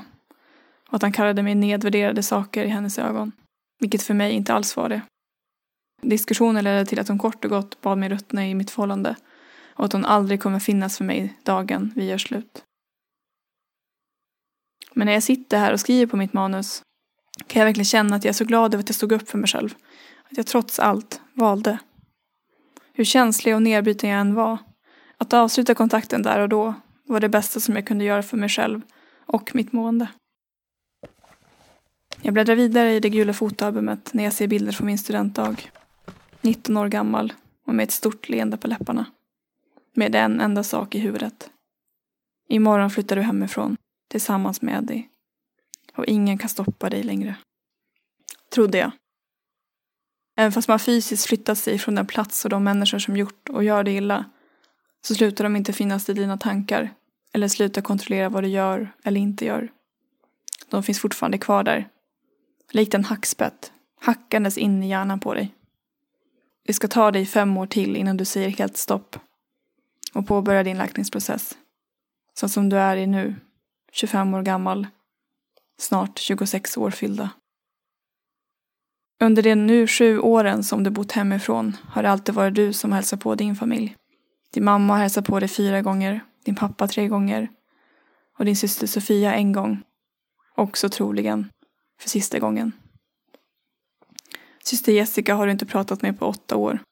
och att han kallade mig nedvärderade saker i hennes ögon. Vilket för mig inte alls var det. Diskussionen ledde till att hon kort och gott bad mig ruttna i mitt förhållande och att hon aldrig kommer finnas för mig dagen vi gör slut. Men när jag sitter här och skriver på mitt manus kan jag verkligen känna att jag är så glad över att jag stod upp för mig själv. Att jag trots allt valde. Hur känslig och nedbruten jag än var. Att avsluta kontakten där och då var det bästa som jag kunde göra för mig själv och mitt mående. Jag bläddrar vidare i det gula fotoalbumet när jag ser bilder från min studentdag. 19 år gammal och med ett stort leende på läpparna. Med en enda sak i huvudet. Imorgon flyttar du hemifrån tillsammans med Eddie. Och ingen kan stoppa dig längre. Trodde jag. Även fast man fysiskt flyttat sig från den plats och de människor som gjort och gör det illa så slutar de inte finnas i dina tankar eller slutar kontrollera vad du gör eller inte gör. De finns fortfarande kvar där. Likt en hackspett, hackandes in i hjärnan på dig. Det ska ta dig fem år till innan du säger helt stopp och påbörjar din läkningsprocess. Så som du är i nu, 25 år gammal, snart 26 år fyllda. Under de nu sju åren som du bott hemifrån har det alltid varit du som hälsat på din familj. Din mamma har hälsat på dig fyra gånger, din pappa tre gånger och din syster Sofia en gång. Också troligen För sista gången. Syster Jessica har du inte pratat med på åtta år.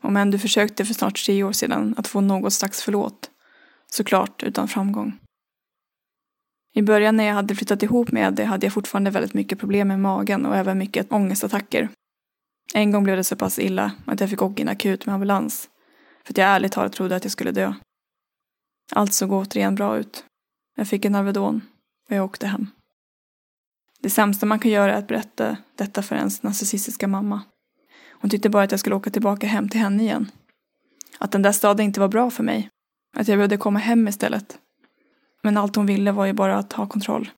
Om än du försökte för snart tre år sedan att få något slags förlåt. Såklart utan framgång. I början när jag hade flyttat ihop med Eddie hade jag fortfarande väldigt mycket problem med magen och även mycket ångestattacker. En gång blev det så pass illa att jag fick åka in akut med ambulans. För att jag ärligt talat trodde att jag skulle dö. Allt såg återigen bra ut. Jag fick en Alvedon och jag åkte hem. Det sämsta man kan göra är att berätta detta för ens narcissistiska mamma. Hon tyckte bara att jag skulle åka tillbaka hem till henne igen. Att den där staden inte var bra för mig. Att jag behövde komma hem istället. Men allt hon ville var ju bara att ha kontroll.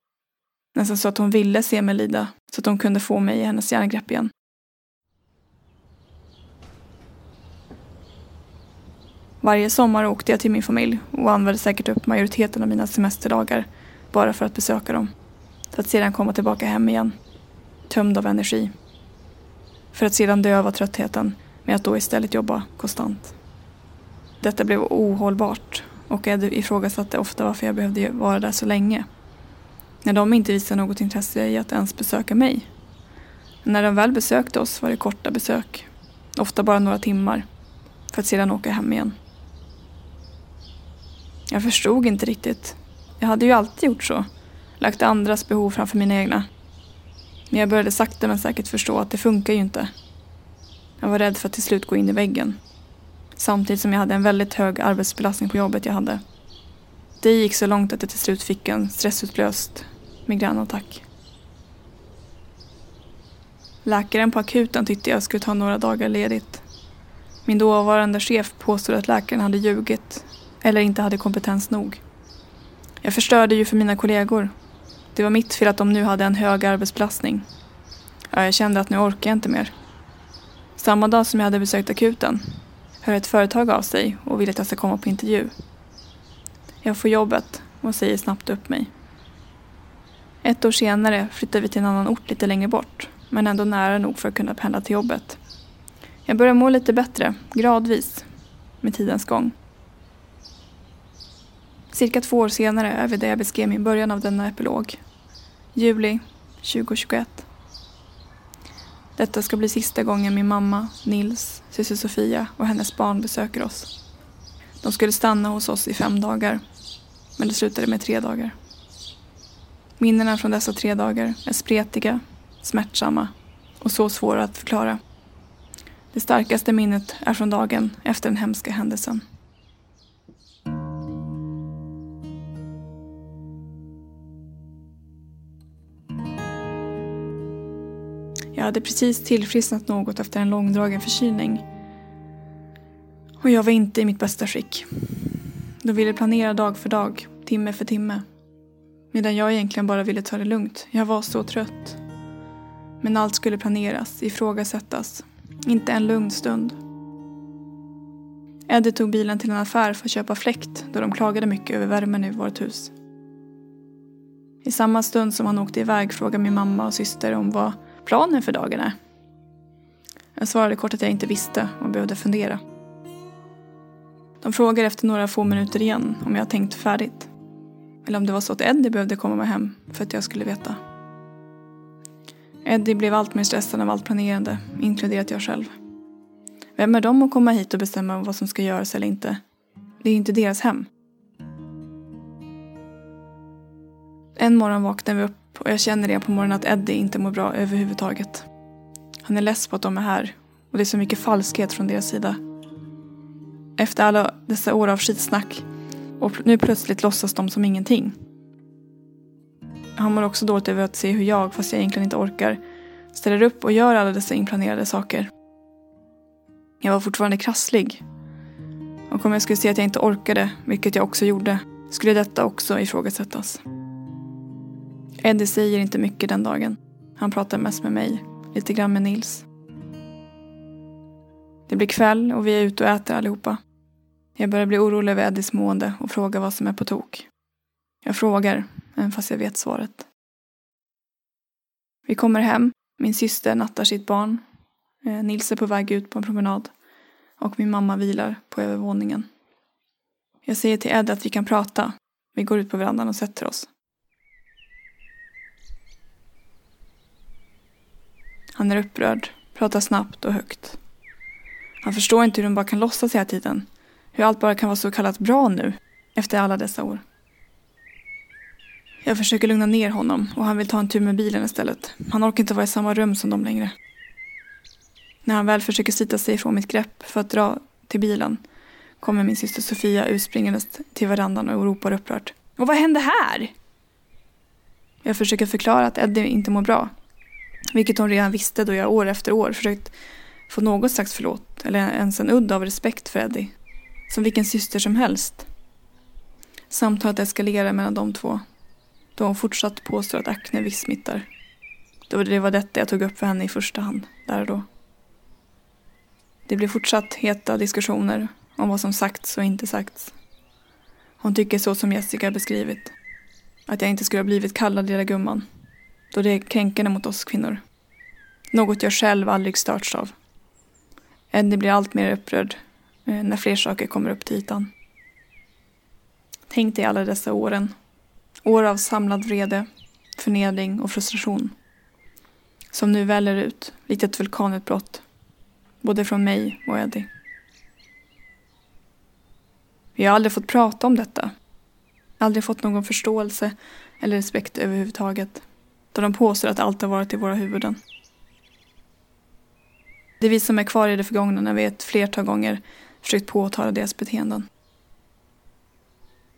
Nästan så att hon ville se mig lida, så att hon kunde få mig i hennes järngrepp igen. Varje sommar åkte jag till min familj och använde säkert upp majoriteten av mina semesterdagar bara för att besöka dem. För att sedan komma tillbaka hem igen, tömd av energi. För att sedan döva tröttheten med att då istället jobba konstant. Detta blev ohållbart och Eddie ifrågasatte ofta varför jag behövde vara där så länge. När de inte visade något intresse i att ens besöka mig. när de väl besökte oss var det korta besök, ofta bara några timmar, för att sedan åka hem igen. Jag förstod inte riktigt. Jag hade ju alltid gjort så, lagt andras behov framför mina egna. Men jag började sakta men säkert förstå att det funkar ju inte. Jag var rädd för att till slut gå in i väggen. Samtidigt som jag hade en väldigt hög arbetsbelastning på jobbet jag hade. Det gick så långt att jag till slut fick en stressutlöst migränattack. Läkaren på akuten tyckte jag skulle ta några dagar ledigt. Min dåvarande chef påstod att läkaren hade ljugit eller inte hade kompetens nog. Jag förstörde ju för mina kollegor. Det var mitt fel att de nu hade en hög arbetsbelastning. Ja, jag kände att nu orkar jag inte mer. Samma dag som jag hade besökt akuten hör ett företag av sig och vill att jag ska komma på intervju. Jag får jobbet och säger snabbt upp mig. Ett år senare flyttar vi till en annan ort lite längre bort, men ändå nära nog för att kunna pendla till jobbet. Jag börjar må lite bättre, gradvis, med tidens gång. Cirka två år senare är vi där jag beskrev min början av denna epilog. Juli 2021. Detta ska bli sista gången min mamma, Nils, syster Sofia och hennes barn besöker oss. De skulle stanna hos oss i fem dagar, men det slutade med tre dagar. Minnena från dessa tre dagar är spretiga, smärtsamma och så svåra att förklara. Det starkaste minnet är från dagen efter den hemska händelsen. Jag hade precis tillfrisknat något efter en långdragen förkylning. Och jag var inte i mitt bästa skick. De ville planera dag för dag, timme för timme. Medan jag egentligen bara ville ta det lugnt. Jag var så trött. Men allt skulle planeras, ifrågasättas. Inte en lugn stund. Eddie tog bilen till en affär för att köpa fläkt då de klagade mycket över värmen i vårt hus. I samma stund som han åkte iväg frågade min mamma och syster om vad planen för dagen är. Jag svarade kort att jag inte visste och behövde fundera. De frågade efter några få minuter igen om jag tänkt färdigt. Eller om det var så att Eddie behövde komma med hem för att jag skulle veta. Eddie blev allt mer stressad av allt planerande, inkluderat jag själv. Vem är de att komma hit och bestämma vad som ska göras eller inte? Det är ju inte deras hem. En morgon vaknade vi upp och jag känner det på morgonen att Eddie inte mår bra överhuvudtaget. Han är less på att de är här och det är så mycket falskhet från deras sida. Efter alla dessa år av skitsnack och nu plötsligt låtsas de som ingenting. Han mår också dåligt över att se hur jag, fast jag egentligen inte orkar, ställer upp och gör alla dessa inplanerade saker. Jag var fortfarande krasslig. Och om jag skulle se att jag inte orkade, vilket jag också gjorde, skulle detta också ifrågasättas. Eddie säger inte mycket den dagen. Han pratar mest med mig, lite grann med Nils. Det blir kväll och vi är ute och äter allihopa. Jag börjar bli orolig över Eddies mående och frågar vad som är på tok. Jag frågar, även fast jag vet svaret. Vi kommer hem. Min syster nattar sitt barn. Eh, Nils är på väg ut på en promenad. Och min mamma vilar på övervåningen. Jag säger till Ed att vi kan prata. Vi går ut på verandan och sätter oss. Han är upprörd, pratar snabbt och högt. Han förstår inte hur de bara kan låtsas hela tiden. Hur allt bara kan vara så kallat bra nu, efter alla dessa år. Jag försöker lugna ner honom och han vill ta en tur med bilen istället. Han orkar inte vara i samma rum som dem längre. När han väl försöker slita sig ifrån mitt grepp för att dra till bilen kommer min syster Sofia utspringandes till verandan och ropar upprört. Och vad hände här? Jag försöker förklara att Eddie inte mår bra. Vilket hon redan visste då jag år efter år försökt få något slags förlåt eller ens en udd av respekt för Eddie. Som vilken syster som helst. Samtalet eskalerar mellan de två. Då hon fortsatt påstår att akne visst smittar. Då det var detta jag tog upp för henne i första hand, där och då. Det blir fortsatt heta diskussioner om vad som sagts och inte sagts. Hon tycker så som Jessica beskrivit. Att jag inte skulle ha blivit kallad lilla gumman. Då det är kränkande mot oss kvinnor. Något jag själv aldrig störts av. Eddie blir allt mer upprörd eh, när fler saker kommer upp till ytan. Tänk dig alla dessa åren. År av samlad vrede, förnedring och frustration. Som nu väller ut, likt ett vulkanutbrott. Både från mig och Eddie. Vi har aldrig fått prata om detta. Aldrig fått någon förståelse eller respekt överhuvudtaget. Då de påstår att allt har varit i våra huvuden. Det är vi som är kvar i det förgångna när vi ett flertal gånger försökt påtala deras beteenden.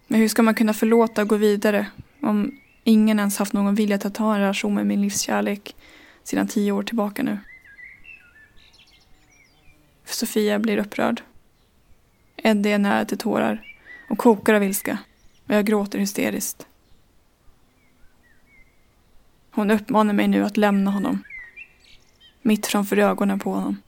Men hur ska man kunna förlåta och gå vidare om ingen ens haft någon vilja att ta en relation med min livskärlek sedan tio år tillbaka nu? Sofia blir upprörd. Eddie är nära till tårar och kokar av ilska och jag gråter hysteriskt. Hon uppmanar mig nu att lämna honom. Mitt framför ögonen på honom.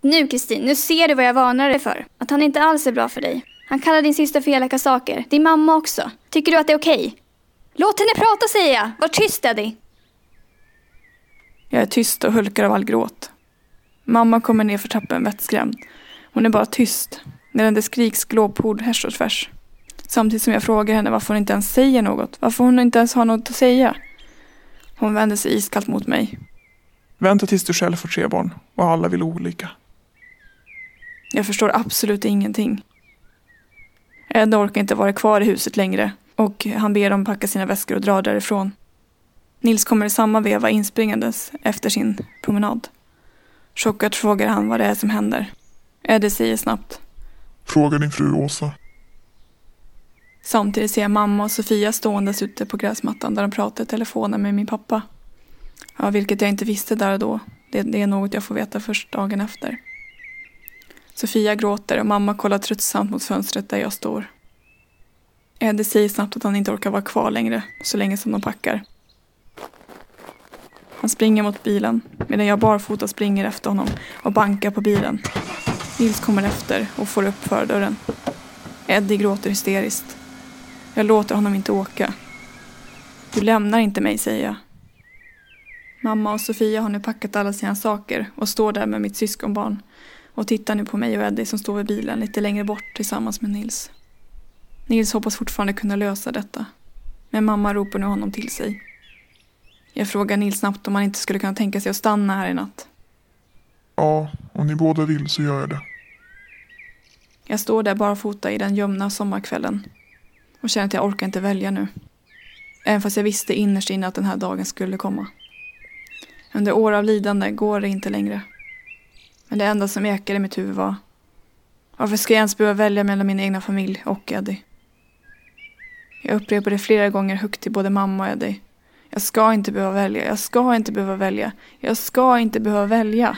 Nu Kristin, nu ser du vad jag varnar dig för. Att han inte alls är bra för dig. Han kallar din syster för elaka saker. Din mamma också. Tycker du att det är okej? Okay? Låt henne prata säger jag! Var tyst Eddie!
Jag är tyst och hulkar av all gråt. Mamma kommer ner för trappen vettskrämd. Hon är bara tyst, medan det skriks glåpord härs och tvärs. Samtidigt som jag frågar henne varför hon inte ens säger något. Varför hon inte ens har något att säga. Hon vänder sig iskallt mot mig.
Vänta tills du själv får tre barn och alla vill olika.
Jag förstår absolut ingenting. Ed orkar inte vara kvar i huset längre och han ber dem packa sina väskor och dra därifrån. Nils kommer i samma veva inspringandes efter sin promenad. Chockad frågar han vad det är som händer. Eddie säger snabbt.
Fråga din fru Åsa.
Samtidigt ser jag mamma och Sofia ståendes ute på gräsmattan där de pratar i telefonen med min pappa. Ja, vilket jag inte visste där och då. Det, det är något jag får veta först dagen efter. Sofia gråter och mamma kollar tröttsamt mot fönstret där jag står. Eh, Eddie säger snabbt att han inte orkar vara kvar längre, så länge som de packar. Han springer mot bilen medan jag barfota springer efter honom och bankar på bilen. Nils kommer efter och får upp fördörren. Eddie gråter hysteriskt. Jag låter honom inte åka. Du lämnar inte mig, säger jag. Mamma och Sofia har nu packat alla sina saker och står där med mitt syskonbarn och tittar nu på mig och Eddie som står vid bilen lite längre bort tillsammans med Nils. Nils hoppas fortfarande kunna lösa detta. Men mamma ropar nu honom till sig. Jag frågar Nils snabbt om han inte skulle kunna tänka sig att stanna här i natt.
Ja, om ni båda vill så gör jag det.
Jag står där barfota i den gömna sommarkvällen och känner att jag orkar inte välja nu. Även fast jag visste innerst inne att den här dagen skulle komma. Under år av lidande går det inte längre. Men det enda som ekade i mitt huvud var varför ska jag ens behöva välja mellan min egna familj och Eddie? Jag upprepade flera gånger högt till både mamma och Eddie. Jag ska inte behöva välja, jag ska inte behöva välja, jag ska inte behöva välja.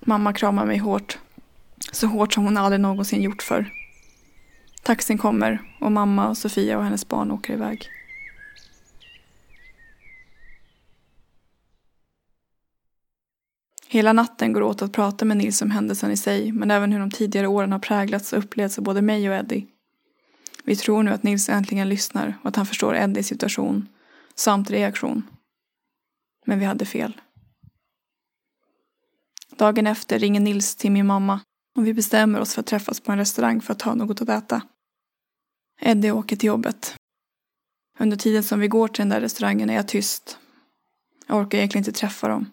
Mamma kramar mig hårt. Så hårt som hon aldrig någonsin gjort förr. Taxin kommer och mamma och Sofia och hennes barn åker iväg. Hela natten går åt att prata med Nils om händelsen i sig, men även hur de tidigare åren har präglats och upplevts av både mig och Eddie. Vi tror nu att Nils äntligen lyssnar och att han förstår Eddies situation samt reaktion. Men vi hade fel. Dagen efter ringer Nils till min mamma och vi bestämmer oss för att träffas på en restaurang för att ta något att äta. Eddie åker till jobbet. Under tiden som vi går till den där restaurangen är jag tyst. Jag orkar egentligen inte träffa dem.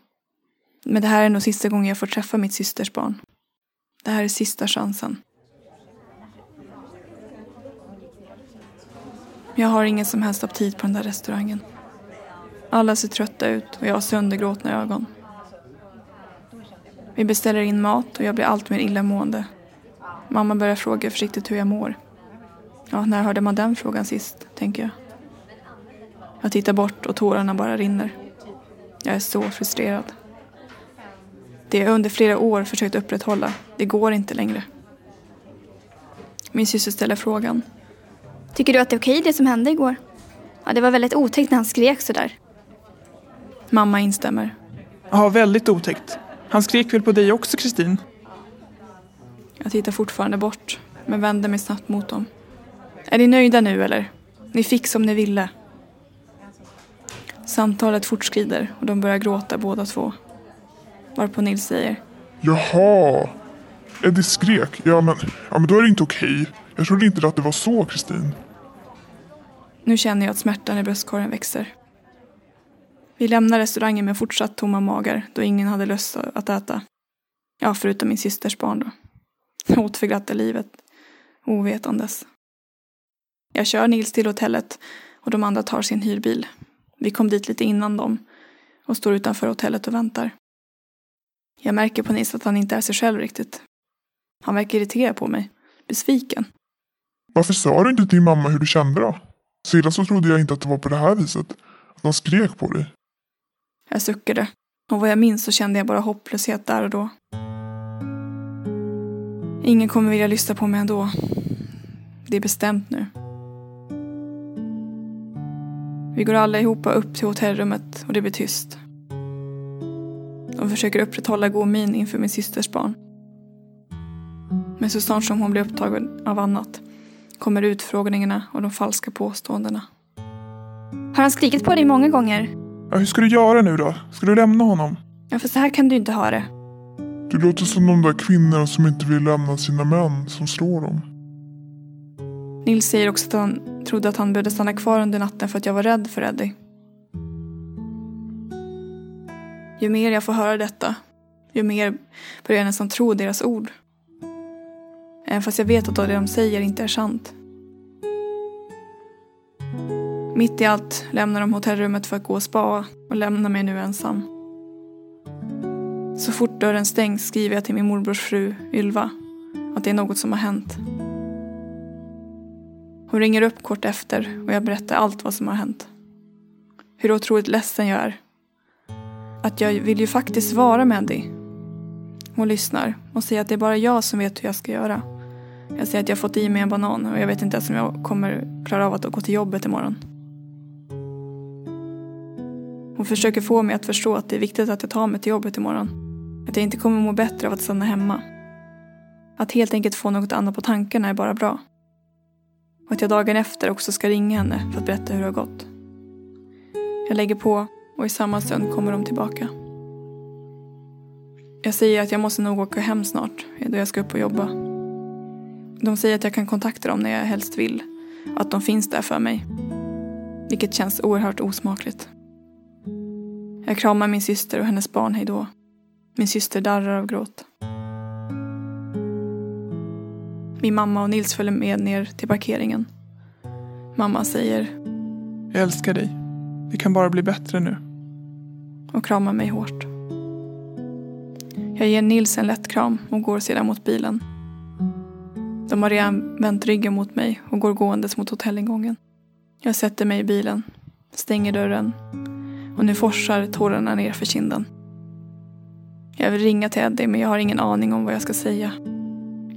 Men det här är nog sista gången jag får träffa mitt systers barn. Det här är sista chansen. Jag har ingen som helst aptit på den där restaurangen. Alla ser trötta ut och jag har söndergråtna ögon. Vi beställer in mat och jag blir allt mer illamående. Mamma börjar fråga försiktigt hur jag mår. Ja, när hörde man den frågan sist, tänker jag. Jag tittar bort och tårarna bara rinner. Jag är så frustrerad. Det jag under flera år försökt upprätthålla, det går inte längre. Min syster ställer frågan.
Tycker du att det är okej det som hände igår? Ja, det var väldigt otäckt när han skrek sådär.
Mamma instämmer.
Ja, väldigt otäckt. Han skrek väl på dig också, Kristin?
Jag tittar fortfarande bort, men vänder mig snabbt mot dem. Är ni nöjda nu eller? Ni fick som ni ville. Samtalet fortskrider och de börjar gråta båda två. Varpå Nils säger.
Jaha. Eddie skrek. Ja men, ja, men då är det inte okej. Jag trodde inte att det var så, Kristin.
Nu känner jag att smärtan i bröstkorgen växer. Vi lämnar restaurangen med fortsatt tomma magar då ingen hade lust att äta. Ja, förutom min systers barn då. Jag åt för glatta livet, ovetandes. Jag kör Nils till hotellet och de andra tar sin hyrbil. Vi kom dit lite innan dem och står utanför hotellet och väntar. Jag märker på Nils att han inte är sig själv riktigt. Han verkar irriterad på mig, besviken.
Varför sa du inte till din mamma hur du kände då? Sedan så trodde jag inte att det var på det här viset. Att de skrek på dig.
Jag suckade. Och vad jag minns så kände jag bara hopplöshet där och då. Ingen kommer vilja lyssna på mig ändå. Det är bestämt nu. Vi går alla ihop upp till hotellrummet och det blir tyst. De försöker upprätthålla god min inför min systers barn. Men så snart som hon blir upptagen av annat kommer utfrågningarna och de falska påståendena.
Har han skrikit på dig många gånger?
Ja, hur ska du göra nu då? Ska du lämna honom?
Ja, för så här kan du inte ha det.
Du låter som de där kvinnorna som inte vill lämna sina män som slår dem.
Nils säger också att han trodde att han behövde stanna kvar under natten för att jag var rädd för Eddie. Ju mer jag får höra detta, ju mer börjar jag nästan tro deras ord. Även fast jag vet att det de säger inte är sant. Mitt i allt lämnar de hotellrummet för att gå och spa och lämnar mig nu ensam. Så fort dörren stängs skriver jag till min morbrors fru Ylva att det är något som har hänt. Hon ringer upp kort efter och jag berättar allt vad som har hänt. Hur otroligt ledsen jag är. Att jag vill ju faktiskt vara med Eddie. Hon lyssnar och säger att det är bara jag som vet hur jag ska göra. Jag säger att jag fått i mig en banan och jag vet inte ens om jag kommer klara av att gå till jobbet imorgon. Hon försöker få mig att förstå att det är viktigt att jag tar mig till jobbet imorgon. Att jag inte kommer må bättre av att stanna hemma. Att helt enkelt få något annat på tankarna är bara bra. Och att jag dagen efter också ska ringa henne för att berätta hur det har gått. Jag lägger på och i samma stund kommer de tillbaka. Jag säger att jag måste nog åka hem snart då jag ska upp och jobba. De säger att jag kan kontakta dem när jag helst vill och att de finns där för mig. Vilket känns oerhört osmakligt. Jag kramar min syster och hennes barn hejdå. Min syster darrar av gråt. Min mamma och Nils följer med ner till parkeringen. Mamma säger
Jag älskar dig. Det kan bara bli bättre nu.
och kramar mig hårt. Jag ger Nils en lätt kram och går sedan mot bilen. De har redan vänt ryggen mot mig och går gåendes mot hotellingången. Jag sätter mig i bilen, stänger dörren och nu forsar tårarna ner för kinden. Jag vill ringa till Eddie men jag har ingen aning om vad jag ska säga.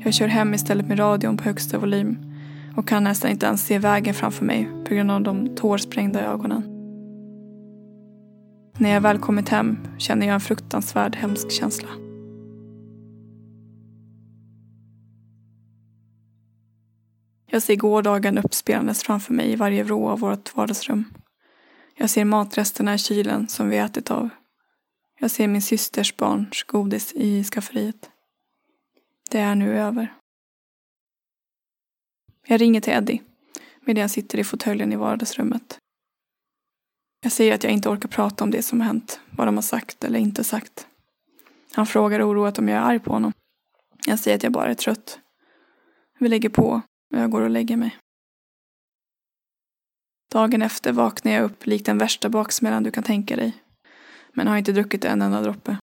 Jag kör hem istället med radion på högsta volym och kan nästan inte ens se vägen framför mig på grund av de tårsprängda ögonen. När jag väl kommit hem känner jag en fruktansvärd hemsk känsla. Jag ser gårdagen uppspelandes framför mig i varje vrå av vårt vardagsrum. Jag ser matresterna i kylen som vi ätit av. Jag ser min systers barns godis i skafferiet. Det är nu över. Jag ringer till Eddie medan jag sitter i fåtöljen i vardagsrummet. Jag säger att jag inte orkar prata om det som hänt, vad de har sagt eller inte sagt. Han frågar oroat om jag är arg på honom. Jag säger att jag bara är trött. Vi lägger på och jag går och lägger mig. Dagen efter vaknar jag upp likt den värsta baksmällan du kan tänka dig. Men har inte druckit en enda droppe.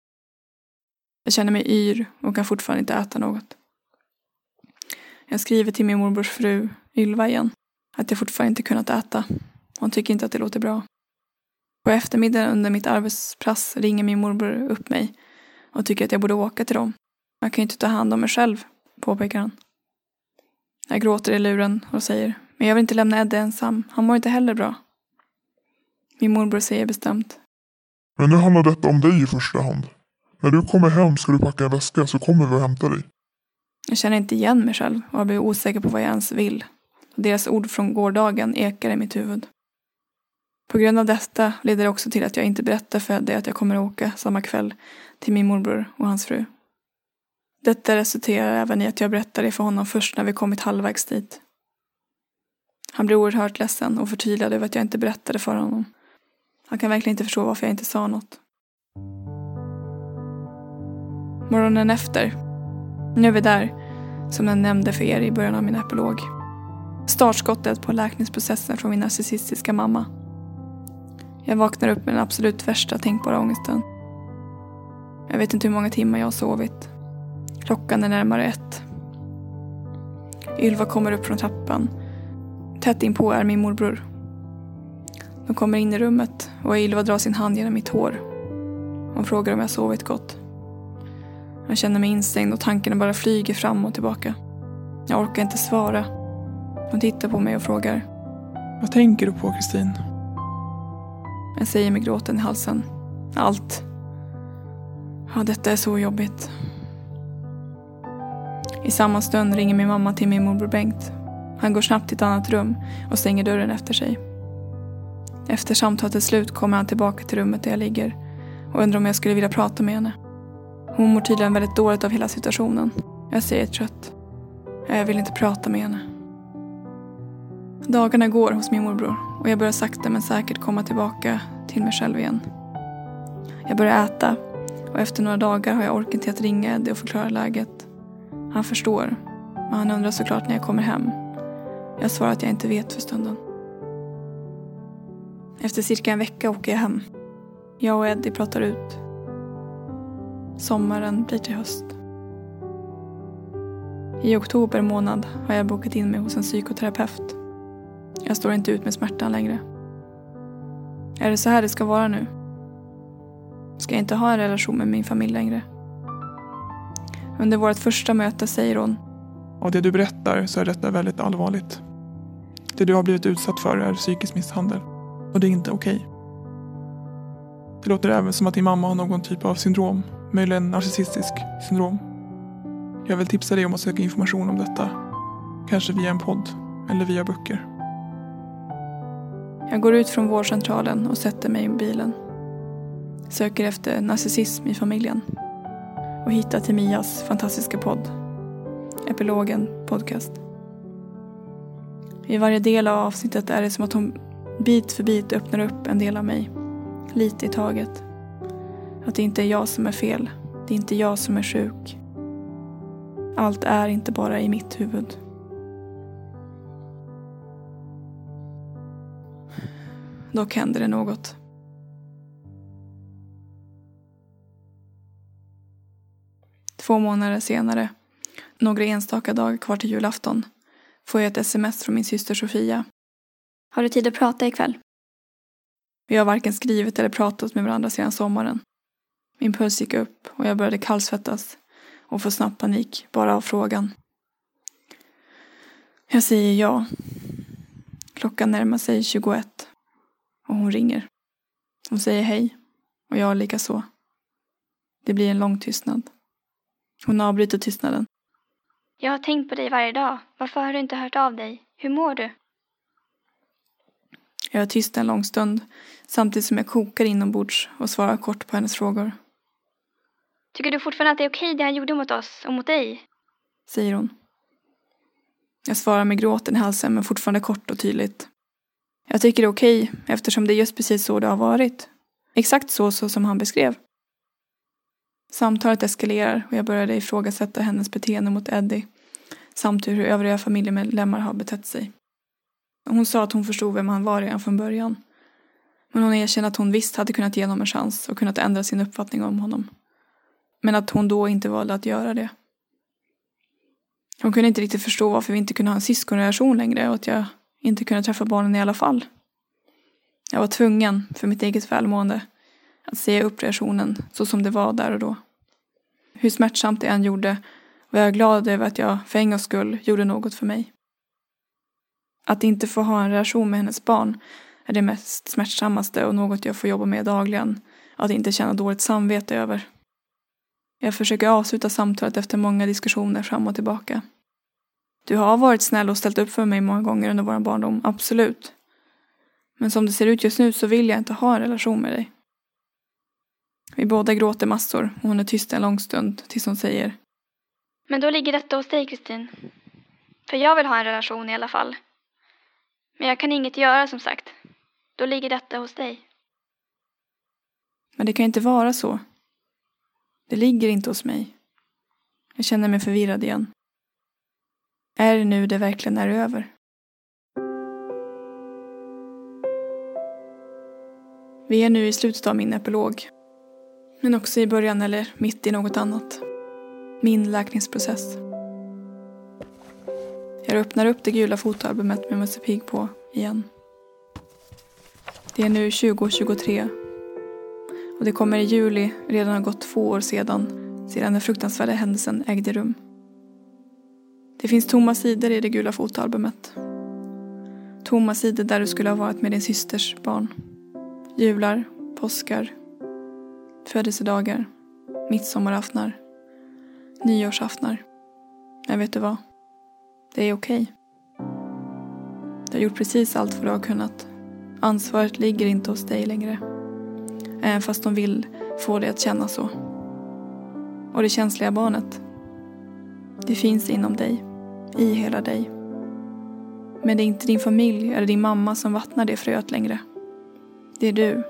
Jag känner mig yr och kan fortfarande inte äta något. Jag skriver till min morbrors fru, Ylva igen, att jag fortfarande inte kunnat äta. Hon tycker inte att det låter bra. På eftermiddagen under mitt arbetspass ringer min morbror upp mig och tycker att jag borde åka till dem. Jag kan ju inte ta hand om mig själv, påpekar han. Jag gråter i luren och säger, men jag vill inte lämna Eddie ensam. Han mår inte heller bra. Min morbror säger bestämt.
Men nu handlar detta om dig i första hand. När du kommer hem ska du packa en väska så kommer vi och hämtar dig.
Jag känner inte igen mig själv och har blivit osäker på vad jag ens vill. Deras ord från gårdagen ekar i mitt huvud. På grund av detta leder det också till att jag inte berättar för Eddie att jag kommer att åka samma kväll till min morbror och hans fru. Detta resulterar även i att jag berättar det för honom först när vi kommit halvvägs dit. Han blir oerhört ledsen och förtvivlad över att jag inte berättade för honom. Han kan verkligen inte förstå varför jag inte sa något. Morgonen efter. Nu är vi där, som jag nämnde för er i början av min epilog. Startskottet på läkningsprocessen från min narcissistiska mamma. Jag vaknar upp med den absolut värsta tänkbara ångesten. Jag vet inte hur många timmar jag har sovit. Klockan är närmare ett. Ylva kommer upp från trappan. Tätt inpå är min morbror. De kommer in i rummet och Ylva drar sin hand genom mitt hår. Hon frågar om jag sovit gott. Jag känner mig instängd och tankarna bara flyger fram och tillbaka. Jag orkar inte svara. Hon tittar på mig och frågar.
Vad tänker du på, Kristin?
Jag säger med gråten i halsen. Allt. Ja, detta är så jobbigt. I samma stund ringer min mamma till min morbror Bengt. Han går snabbt till ett annat rum och stänger dörren efter sig. Efter samtalets slut kommer han tillbaka till rummet där jag ligger och undrar om jag skulle vilja prata med henne. Hon mår tydligen väldigt dåligt av hela situationen. Jag säger trött. Jag vill inte prata med henne. Dagarna går hos min morbror och jag börjar sakta men säkert komma tillbaka till mig själv igen. Jag börjar äta och efter några dagar har jag orken till att ringa Eddie och förklara läget. Han förstår, men han undrar såklart när jag kommer hem. Jag svarar att jag inte vet för stunden. Efter cirka en vecka åker jag hem. Jag och Eddie pratar ut. Sommaren blir till höst. I oktober månad har jag bokat in mig hos en psykoterapeut. Jag står inte ut med smärtan längre. Är det så här det ska vara nu? Ska jag inte ha en relation med min familj längre? Under vårt första möte säger hon
Av det du berättar så är detta väldigt allvarligt. Det du har blivit utsatt för är psykisk misshandel. Och det är inte okej. Det låter även som att din mamma har någon typ av syndrom. Möjligen narcissistisk syndrom. Jag vill tipsa dig om att söka information om detta. Kanske via en podd eller via böcker.
Jag går ut från vårdcentralen och sätter mig i bilen. Söker efter narcissism i familjen. Och hittar till Mias fantastiska podd. Epilogen podcast. I varje del av avsnittet är det som att hon bit för bit öppnar upp en del av mig. Lite i taget. Att det inte är jag som är fel. Det är inte jag som är sjuk. Allt är inte bara i mitt huvud. Dock händer det något. Två månader senare, några enstaka dagar kvar till julafton, får jag ett sms från min syster Sofia.
Har du tid att prata ikväll?
Vi har varken skrivit eller pratat med varandra sedan sommaren. Min puls gick upp och jag började kallsvettas och få snabb panik bara av frågan. Jag säger ja. Klockan närmar sig 21 och hon ringer. Hon säger hej och jag lika så. Det blir en lång tystnad. Hon avbryter tystnaden.
Jag har tänkt på dig varje dag. Varför har du inte hört av dig? Hur mår du?
Jag är tyst en lång stund samtidigt som jag kokar inombords och svarar kort på hennes frågor.
Tycker du fortfarande att det är okej det han gjorde mot oss och mot dig?
Säger hon. Jag svarar med gråten i halsen men fortfarande kort och tydligt. Jag tycker det är okej eftersom det är just precis så det har varit. Exakt så, så som han beskrev. Samtalet eskalerar och jag började ifrågasätta hennes beteende mot Eddie samt hur övriga familjemedlemmar har betett sig. Hon sa att hon förstod vem han var redan från början. Men hon erkände att hon visst hade kunnat ge honom en chans och kunnat ändra sin uppfattning om honom. Men att hon då inte valde att göra det. Hon kunde inte riktigt förstå varför vi inte kunde ha en syskonrelation längre och att jag inte kunde träffa barnen i alla fall. Jag var tvungen, för mitt eget välmående, att säga upp relationen så som det var där och då. Hur smärtsamt det än gjorde var jag glad över att jag för en gångs skull gjorde något för mig. Att inte få ha en relation med hennes barn är det mest smärtsammaste och något jag får jobba med dagligen. Att inte känna dåligt samvete över. Jag försöker avsluta samtalet efter många diskussioner fram och tillbaka. Du har varit snäll och ställt upp för mig många gånger under vår barndom, absolut. Men som det ser ut just nu så vill jag inte ha en relation med dig. Vi båda gråter massor och hon är tyst en lång stund tills hon säger
Men då ligger detta hos dig, Kristin. För jag vill ha en relation i alla fall. Men jag kan inget göra som sagt. Då ligger detta hos dig.
Men det kan inte vara så. Det ligger inte hos mig. Jag känner mig förvirrad igen. Är det nu det verkligen är över? Vi är nu i slutet av min epilog. Men också i början eller mitt i något annat. Min läkningsprocess. Jag öppnar upp det gula fotoalbumet med Musse Pigg på igen. Det är nu 2023 och det kommer i juli redan ha gått två år sedan, sedan den fruktansvärda händelsen ägde rum. Det finns tomma sidor i det gula fotoalbumet. Tomma sidor där du skulle ha varit med din systers barn. Jular, påskar, födelsedagar, midsommaraftnar, nyårsaftnar. Men vet du vad? Det är okej. Okay. Du har gjort precis allt vad du har kunnat. Ansvaret ligger inte hos dig längre. Även fast de vill få dig att känna så. Och det känsliga barnet. Det finns inom dig. I hela dig. Men det är inte din familj eller din mamma som vattnar det fröet längre. Det är du.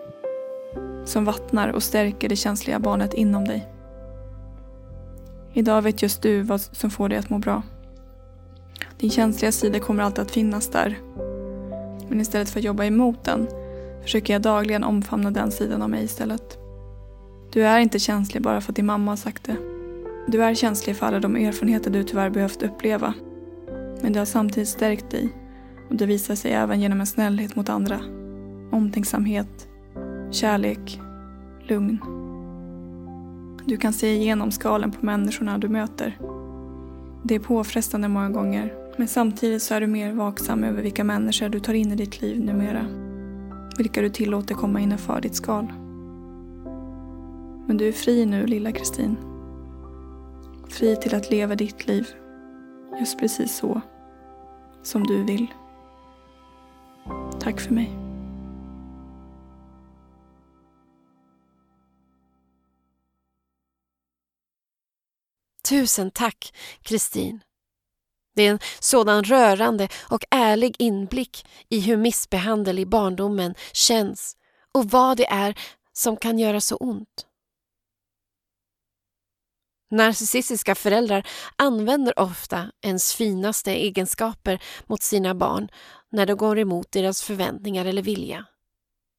Som vattnar och stärker det känsliga barnet inom dig. Idag vet just du vad som får dig att må bra. Din känsliga sida kommer alltid att finnas där. Men istället för att jobba emot den försöker jag dagligen omfamna den sidan av mig istället. Du är inte känslig bara för att din mamma har sagt det. Du är känslig för alla de erfarenheter du tyvärr behövt uppleva. Men det har samtidigt stärkt dig och det visar sig även genom en snällhet mot andra. Omtänksamhet, kärlek, lugn. Du kan se igenom skalen på människorna du möter. Det är påfrestande många gånger men samtidigt så är du mer vaksam över vilka människor du tar in i ditt liv numera. Vilka du tillåter komma innanför ditt skal. Men du är fri nu, lilla Kristin. Fri till att leva ditt liv. Just precis så. Som du vill. Tack för mig.
Tusen tack, Kristin. Det är en sådan rörande och ärlig inblick i hur missbehandel i barndomen känns och vad det är som kan göra så ont. Narcissistiska föräldrar använder ofta ens finaste egenskaper mot sina barn när de går emot deras förväntningar eller vilja.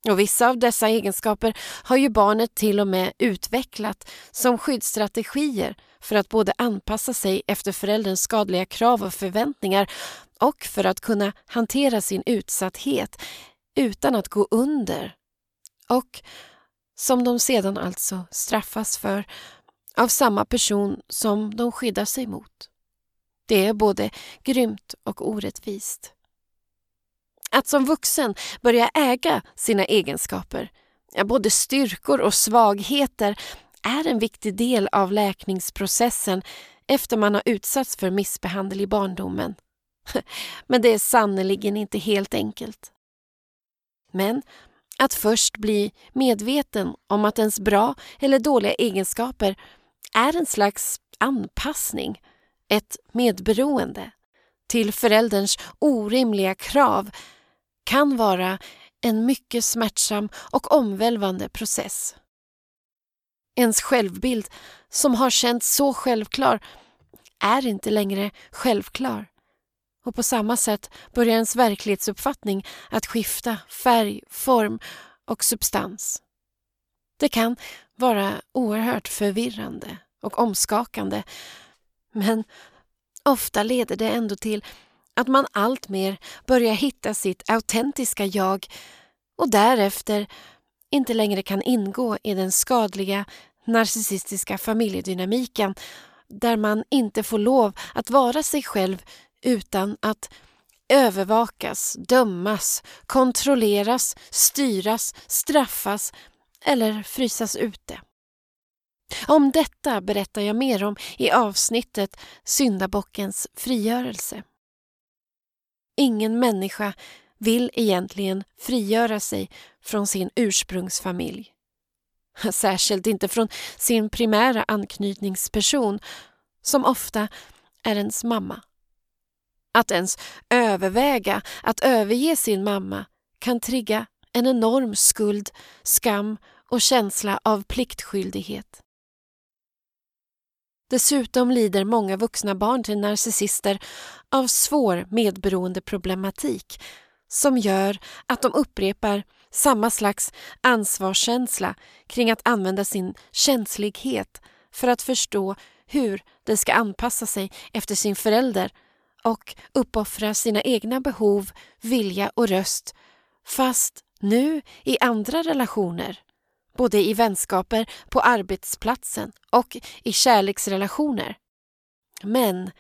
Och Vissa av dessa egenskaper har ju barnet till och med utvecklat som skyddsstrategier för att både anpassa sig efter förälderns skadliga krav och förväntningar och för att kunna hantera sin utsatthet utan att gå under. Och som de sedan alltså straffas för av samma person som de skyddar sig mot. Det är både grymt och orättvist. Att som vuxen börja äga sina egenskaper, både styrkor och svagheter, är en viktig del av läkningsprocessen efter man har utsatts för missbehandel i barndomen. Men det är sannerligen inte helt enkelt. Men att först bli medveten om att ens bra eller dåliga egenskaper är en slags anpassning, ett medberoende till förälderns orimliga krav kan vara en mycket smärtsam och omvälvande process. Ens självbild, som har känts så självklar, är inte längre självklar. Och på samma sätt börjar ens verklighetsuppfattning att skifta färg, form och substans. Det kan vara oerhört förvirrande och omskakande men ofta leder det ändå till att man alltmer börjar hitta sitt autentiska jag och därefter inte längre kan ingå i den skadliga narcissistiska familjedynamiken där man inte får lov att vara sig själv utan att övervakas, dömas, kontrolleras, styras, straffas eller frysas ute. Om detta berättar jag mer om i avsnittet Syndabockens frigörelse. Ingen människa vill egentligen frigöra sig från sin ursprungsfamilj. Särskilt inte från sin primära anknytningsperson som ofta är ens mamma. Att ens överväga att överge sin mamma kan trigga en enorm skuld, skam och känsla av pliktskyldighet. Dessutom lider många vuxna barn till narcissister av svår medberoendeproblematik som gör att de upprepar samma slags ansvarskänsla kring att använda sin känslighet för att förstå hur den ska anpassa sig efter sin förälder och uppoffra sina egna behov, vilja och röst fast nu i andra relationer både i vänskaper på arbetsplatsen och i kärleksrelationer. Men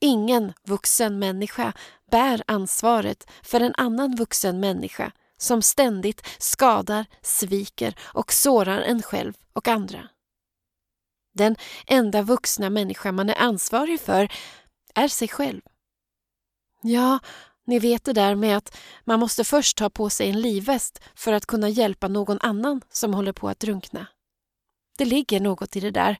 ingen vuxen människa bär ansvaret för en annan vuxen människa som ständigt skadar, sviker och sårar en själv och andra. Den enda vuxna människa man är ansvarig för är sig själv. Ja, ni vet det där med att man måste först ta på sig en livväst för att kunna hjälpa någon annan som håller på att drunkna. Det ligger något i det där.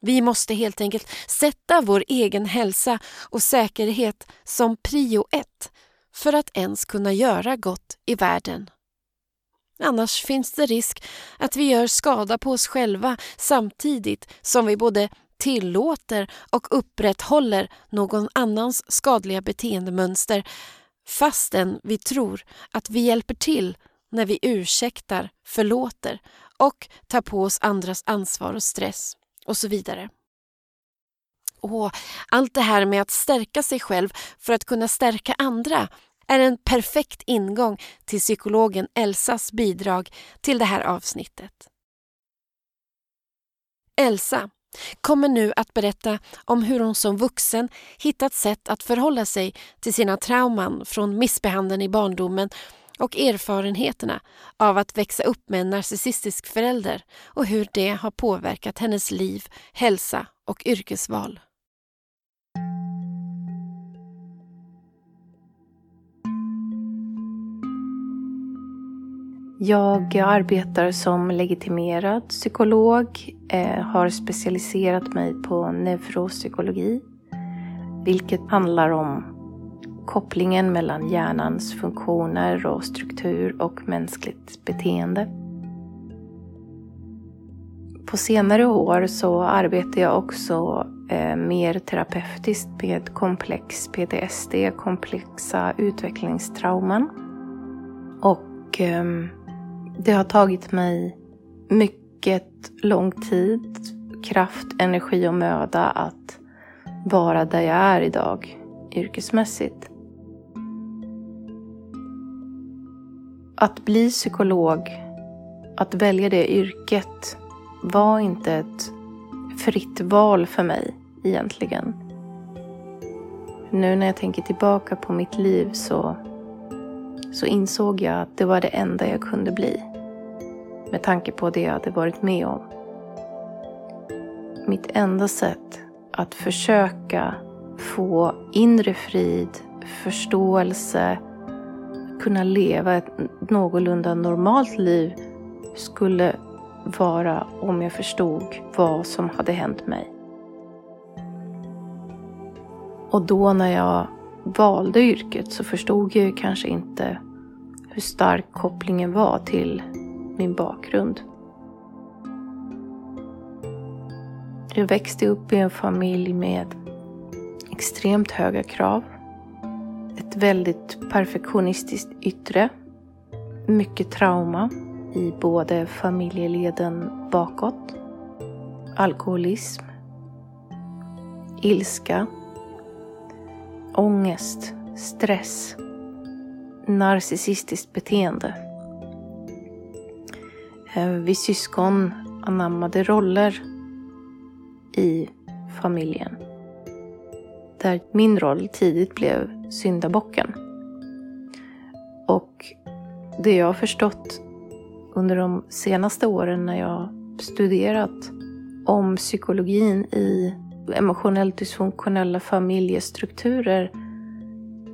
Vi måste helt enkelt sätta vår egen hälsa och säkerhet som prio ett för att ens kunna göra gott i världen. Annars finns det risk att vi gör skada på oss själva samtidigt som vi både tillåter och upprätthåller någon annans skadliga beteendemönster fastän vi tror att vi hjälper till när vi ursäktar, förlåter och tar på oss andras ansvar och stress och så vidare. Och allt det här med att stärka sig själv för att kunna stärka andra är en perfekt ingång till psykologen Elsas bidrag till det här avsnittet. Elsa kommer nu att berätta om hur hon som vuxen hittat sätt att förhålla sig till sina trauman från missbehandeln i barndomen och erfarenheterna av att växa upp med en narcissistisk förälder och hur det har påverkat hennes liv, hälsa och yrkesval.
Jag arbetar som legitimerad psykolog, eh, har specialiserat mig på neuropsykologi, vilket handlar om kopplingen mellan hjärnans funktioner och struktur och mänskligt beteende. På senare år så arbetar jag också eh, mer terapeutiskt med komplex PTSD, komplexa utvecklingstrauman. Och eh, det har tagit mig mycket lång tid, kraft, energi och möda att vara där jag är idag yrkesmässigt. Att bli psykolog, att välja det yrket var inte ett fritt val för mig egentligen. Nu när jag tänker tillbaka på mitt liv så så insåg jag att det var det enda jag kunde bli. Med tanke på det jag hade varit med om. Mitt enda sätt att försöka få inre frid, förståelse, kunna leva ett någorlunda normalt liv skulle vara om jag förstod vad som hade hänt mig. Och då när jag valde yrket så förstod jag kanske inte hur stark kopplingen var till min bakgrund. Jag växte upp i en familj med extremt höga krav. Ett väldigt perfektionistiskt yttre. Mycket trauma i både familjeleden bakåt, alkoholism, ilska, ångest, stress, narcissistiskt beteende. Eh, vi syskon anammade roller i familjen. Där min roll tidigt blev syndabocken. Och det jag har förstått under de senaste åren när jag studerat om psykologin i emotionellt dysfunktionella familjestrukturer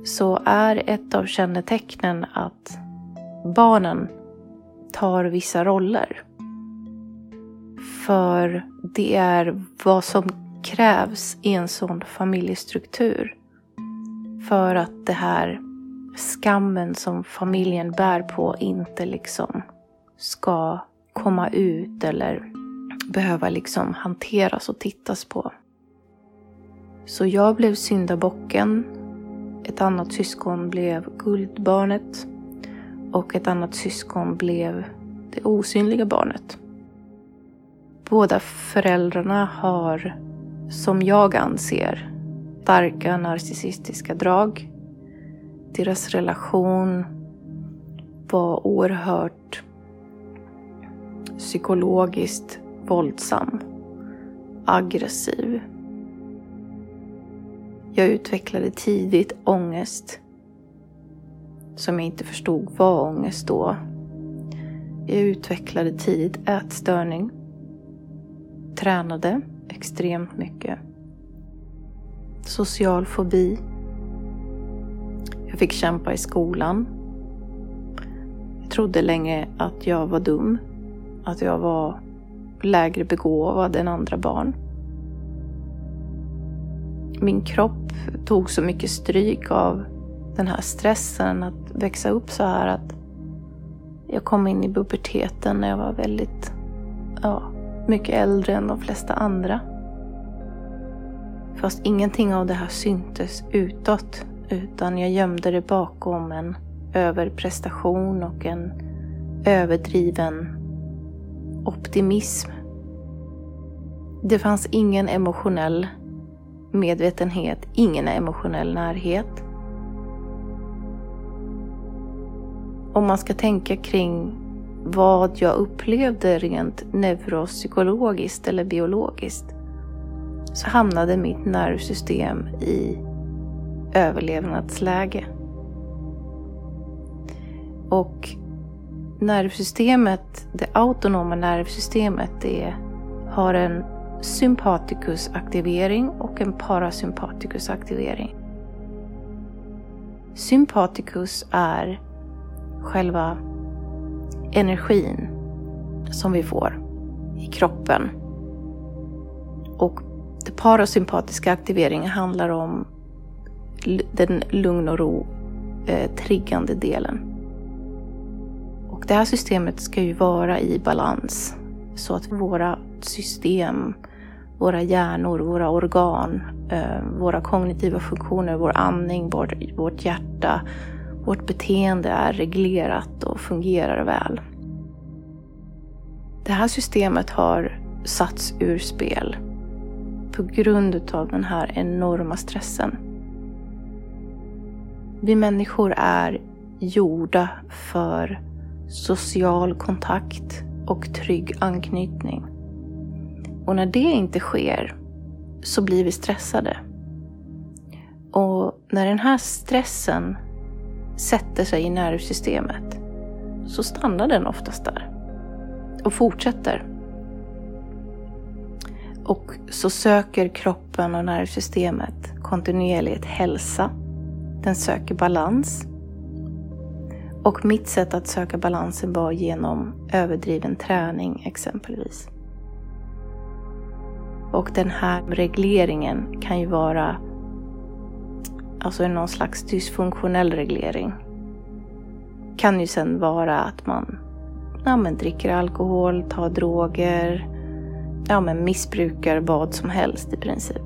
så är ett av kännetecknen att barnen tar vissa roller. För det är vad som krävs i en sån familjestruktur. För att det här skammen som familjen bär på inte liksom ska komma ut eller behöva liksom hanteras och tittas på. Så jag blev syndabocken. Ett annat syskon blev guldbarnet. Och ett annat syskon blev det osynliga barnet. Båda föräldrarna har, som jag anser, starka narcissistiska drag. Deras relation var oerhört psykologiskt våldsam, aggressiv. Jag utvecklade tidigt ångest som jag inte förstod var ångest då. Jag utvecklade tidigt ätstörning. Tränade extremt mycket. Social fobi. Jag fick kämpa i skolan. Jag trodde länge att jag var dum. Att jag var lägre begåvad än andra barn. Min kropp tog så mycket stryk av den här stressen att växa upp så här att jag kom in i puberteten när jag var väldigt, ja, mycket äldre än de flesta andra. Fast ingenting av det här syntes utåt utan jag gömde det bakom en överprestation och en överdriven optimism. Det fanns ingen emotionell medvetenhet, ingen emotionell närhet. Om man ska tänka kring vad jag upplevde rent neuropsykologiskt eller biologiskt så hamnade mitt nervsystem i överlevnadsläge. Och nervsystemet, det autonoma nervsystemet, det har en sympatikusaktivering och en parasympatikusaktivering. Sympatikus är själva energin som vi får i kroppen. Och det parasympatiska aktiveringen handlar om den lugn och ro eh, triggande delen. Och det här systemet ska ju vara i balans så att våra system, våra hjärnor, våra organ, eh, våra kognitiva funktioner, vår andning, vårt, vårt hjärta, vårt beteende är reglerat och fungerar väl. Det här systemet har satts ur spel på grund av den här enorma stressen. Vi människor är gjorda för social kontakt och trygg anknytning. Och när det inte sker så blir vi stressade. Och när den här stressen sätter sig i nervsystemet så stannar den oftast där och fortsätter. Och så söker kroppen och nervsystemet kontinuerligt hälsa. Den söker balans. Och mitt sätt att söka balansen var genom överdriven träning exempelvis. Och den här regleringen kan ju vara alltså någon slags dysfunktionell reglering. kan ju sen vara att man ja, men dricker alkohol, tar droger, ja, men missbrukar vad som helst i princip.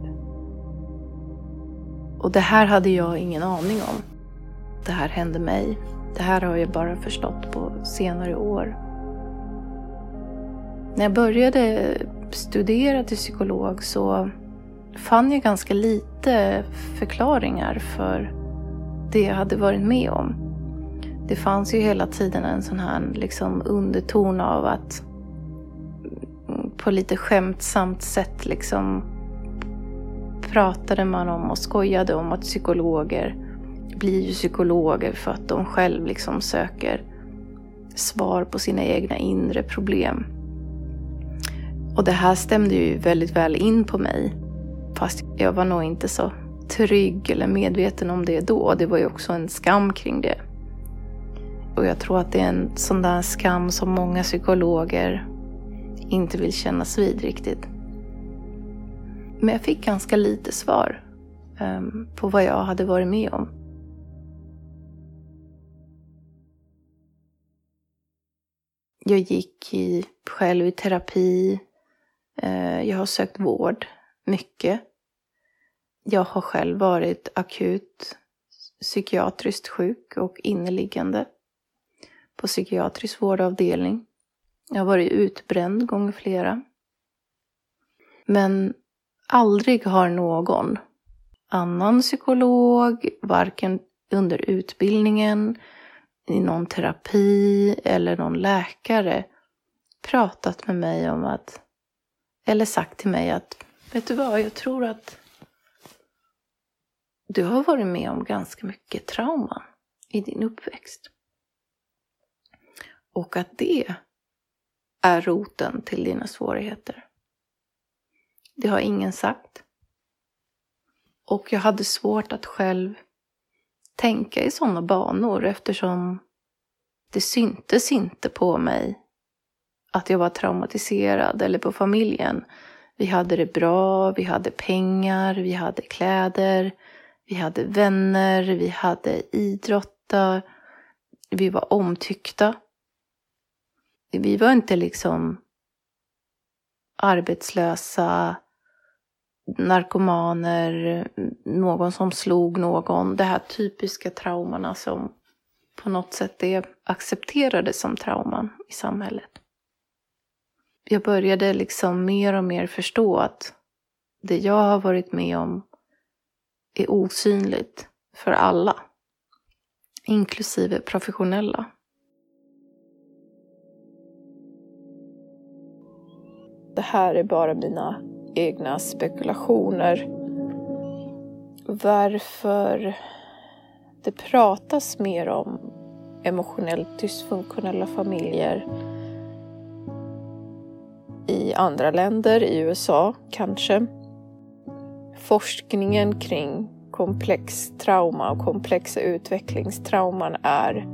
Och det här hade jag ingen aning om. Det här hände mig. Det här har jag bara förstått på senare år. När jag började studera till psykolog så fann jag ganska lite förklaringar för det jag hade varit med om. Det fanns ju hela tiden en sån här liksom underton av att på lite skämtsamt sätt liksom pratade man om och skojade om att psykologer blir ju psykologer för att de själv liksom söker svar på sina egna inre problem. Och det här stämde ju väldigt väl in på mig. Fast jag var nog inte så trygg eller medveten om det då. Det var ju också en skam kring det. Och jag tror att det är en sån där skam som många psykologer inte vill kännas vid riktigt. Men jag fick ganska lite svar um, på vad jag hade varit med om. Jag gick i, själv i terapi. Uh, jag har sökt vård mycket. Jag har själv varit akut psykiatriskt sjuk och inneliggande på psykiatrisk vårdavdelning. Jag har varit utbränd gånger flera. Men aldrig har någon annan psykolog, varken under utbildningen, i någon terapi eller någon läkare pratat med mig om att, eller sagt till mig att, vet du vad, jag tror att du har varit med om ganska mycket trauma i din uppväxt. Och att det är roten till dina svårigheter. Det har ingen sagt. Och jag hade svårt att själv tänka i sådana banor eftersom det syntes inte på mig att jag var traumatiserad eller på familjen. Vi hade det bra, vi hade pengar, vi hade kläder, vi hade vänner, vi hade idrottar, vi var omtyckta. Vi var inte liksom arbetslösa, narkomaner, någon som slog någon. De här typiska traumorna som på något sätt är accepterade som trauman i samhället. Jag började liksom mer och mer förstå att det jag har varit med om är osynligt för alla, inklusive professionella. Det här är bara mina egna spekulationer. Varför det pratas mer om emotionellt dysfunktionella familjer i andra länder, i USA kanske. Forskningen kring komplex trauma och komplexa utvecklingstrauman är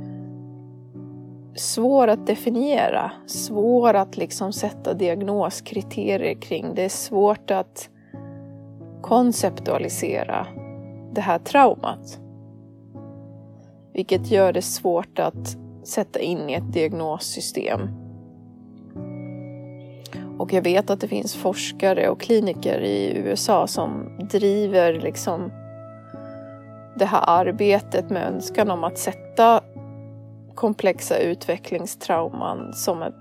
svår att definiera, svår att liksom sätta diagnoskriterier kring. Det är svårt att konceptualisera det här traumat. Vilket gör det svårt att sätta in i ett diagnossystem. Och jag vet att det finns forskare och kliniker i USA som driver liksom det här arbetet med önskan om att sätta komplexa utvecklingstrauman som en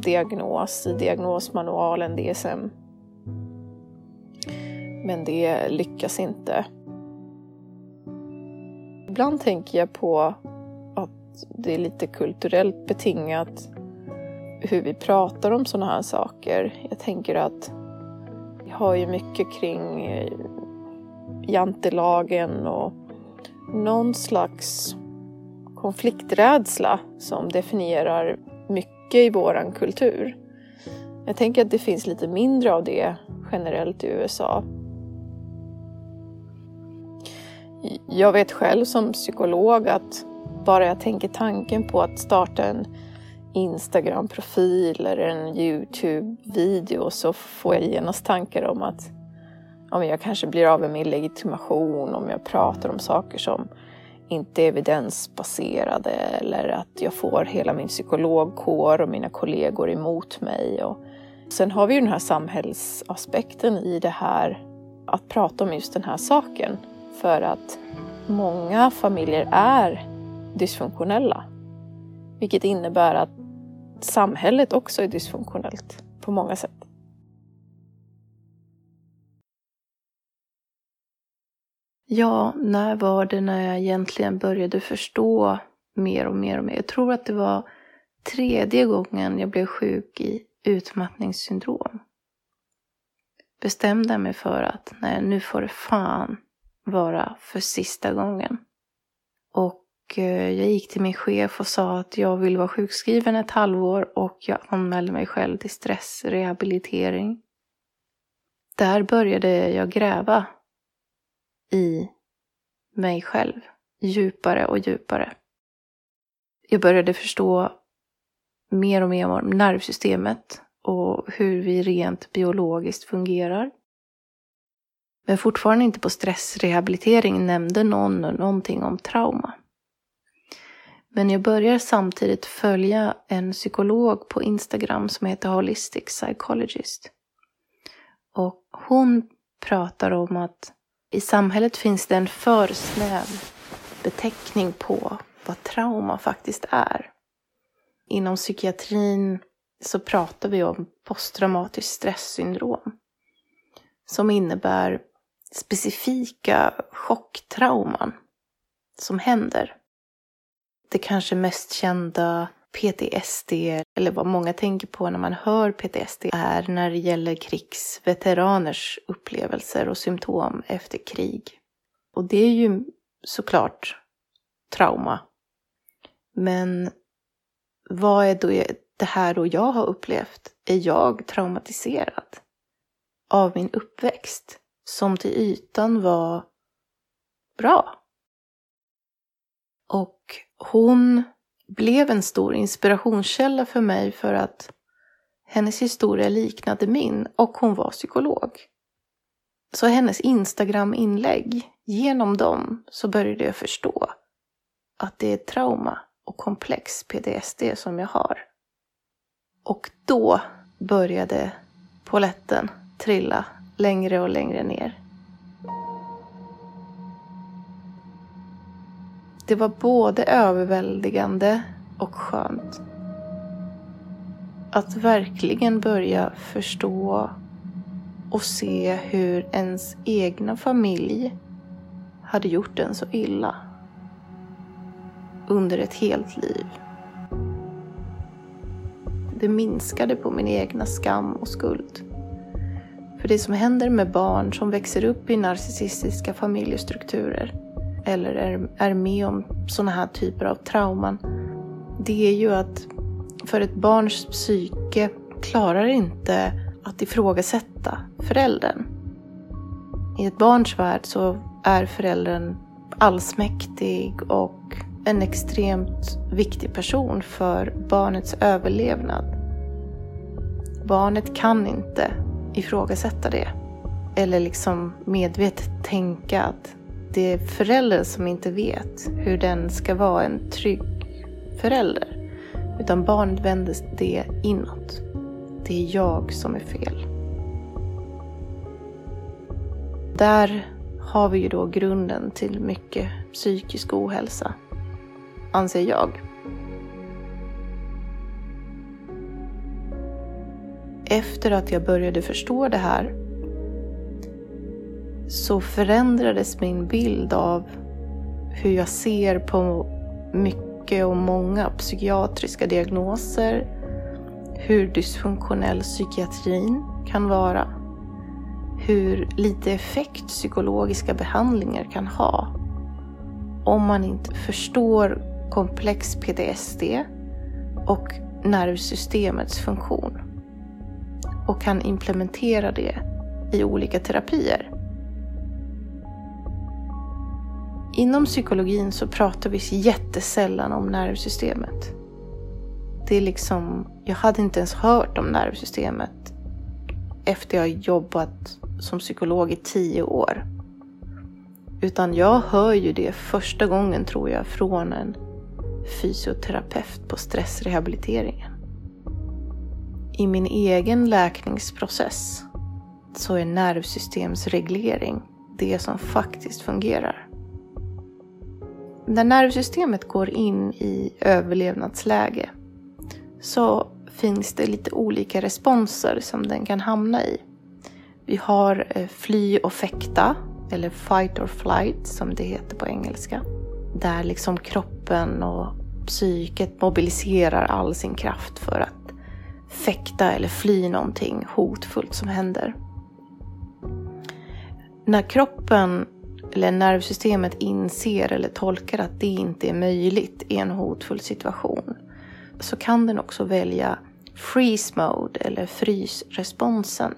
diagnos i diagnosmanualen DSM. Men det lyckas inte. Ibland tänker jag på att det är lite kulturellt betingat hur vi pratar om sådana här saker. Jag tänker att vi har ju mycket kring eh, jantelagen och någon slags konflikträdsla som definierar mycket i våran kultur. Jag tänker att det finns lite mindre av det generellt i USA. Jag vet själv som psykolog att bara jag tänker tanken på att starta en Instagram-profil eller en YouTube-video så får jag genast tankar om att om jag kanske blir av med min legitimation om jag pratar om saker som inte är evidensbaserade eller att jag får hela min psykologkår och mina kollegor emot mig. Och sen har vi ju den här samhällsaspekten i det här att prata om just den här saken. För att många familjer är dysfunktionella. Vilket innebär att samhället också är dysfunktionellt på många sätt. Ja, när var det när jag egentligen började förstå mer och mer och mer? Jag tror att det var tredje gången jag blev sjuk i utmattningssyndrom. Bestämde mig för att nej, nu får det fan vara för sista gången. Och eh, jag gick till min chef och sa att jag vill vara sjukskriven ett halvår och jag anmälde mig själv till stressrehabilitering. Där började jag gräva i mig själv djupare och djupare. Jag började förstå mer och mer om nervsystemet och hur vi rent biologiskt fungerar. Men fortfarande inte på stressrehabilitering nämnde någon någonting om trauma. Men jag börjar samtidigt följa en psykolog på Instagram som heter Holistic Psychologist. Och hon pratar om att i samhället finns det en för snäv beteckning på vad trauma faktiskt är. Inom psykiatrin så pratar vi om posttraumatiskt stresssyndrom som innebär specifika chocktrauman som händer. Det kanske mest kända PTSD, eller vad många tänker på när man hör PTSD, är när det gäller krigsveteraners upplevelser och symptom efter krig. Och det är ju såklart trauma. Men vad är då det här då jag har upplevt? Är jag traumatiserad av min uppväxt som till ytan var bra? Och hon blev en stor inspirationskälla för mig för att hennes historia liknade min och hon var psykolog. Så hennes Instagram-inlägg, genom dem så började jag förstå att det är trauma och komplex PTSD som jag har. Och då började poletten trilla längre och längre ner. Det var både överväldigande och skönt. Att verkligen börja förstå och se hur ens egna familj hade gjort en så illa. Under ett helt liv. Det minskade på min egna skam och skuld. För det som händer med barn som växer upp i narcissistiska familjestrukturer eller är, är med om sådana här typer av trauman, det är ju att för ett barns psyke klarar inte att ifrågasätta föräldern. I ett barns värld så är föräldern allsmäktig och en extremt viktig person för barnets överlevnad. Barnet kan inte ifrågasätta det. Eller liksom medvetet tänka att det är föräldern som inte vet hur den ska vara en trygg förälder. Utan barnet vänder det inåt. Det är jag som är fel. Där har vi ju då grunden till mycket psykisk ohälsa, anser jag. Efter att jag började förstå det här så förändrades min bild av hur jag ser på mycket och många psykiatriska diagnoser, hur dysfunktionell psykiatrin kan vara, hur lite effekt psykologiska behandlingar kan ha om man inte förstår komplex PTSD och nervsystemets funktion och kan implementera det i olika terapier. Inom psykologin så pratar vi jättesällan om nervsystemet. Det är liksom, jag hade inte ens hört om nervsystemet efter jag jobbat som psykolog i tio år. Utan jag hör ju det första gången tror jag från en fysioterapeut på stressrehabiliteringen. I min egen läkningsprocess så är nervsystemsreglering det som faktiskt fungerar. När nervsystemet går in i överlevnadsläge så finns det lite olika responser som den kan hamna i. Vi har eh, fly och fäkta, eller fight or flight som det heter på engelska. Där liksom kroppen och psyket mobiliserar all sin kraft för att fäkta eller fly någonting hotfullt som händer. När kroppen eller nervsystemet inser eller tolkar att det inte är möjligt i en hotfull situation så kan den också välja freeze mode eller frysresponsen.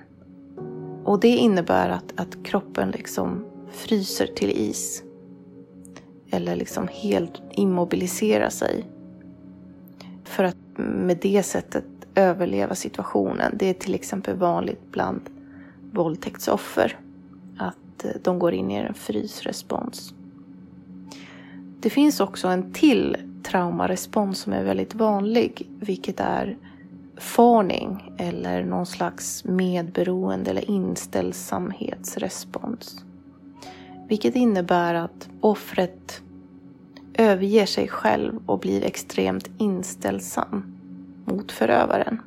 Och det innebär att, att kroppen liksom fryser till is. Eller liksom helt immobiliserar sig. För att med det sättet överleva situationen. Det är till exempel vanligt bland våldtäktsoffer. Att de går in i en frysrespons. Det finns också en till traumarespons som är väldigt vanlig. Vilket är farning. eller någon slags medberoende eller inställsamhetsrespons. Vilket innebär att offret överger sig själv och blir extremt inställsam mot förövaren.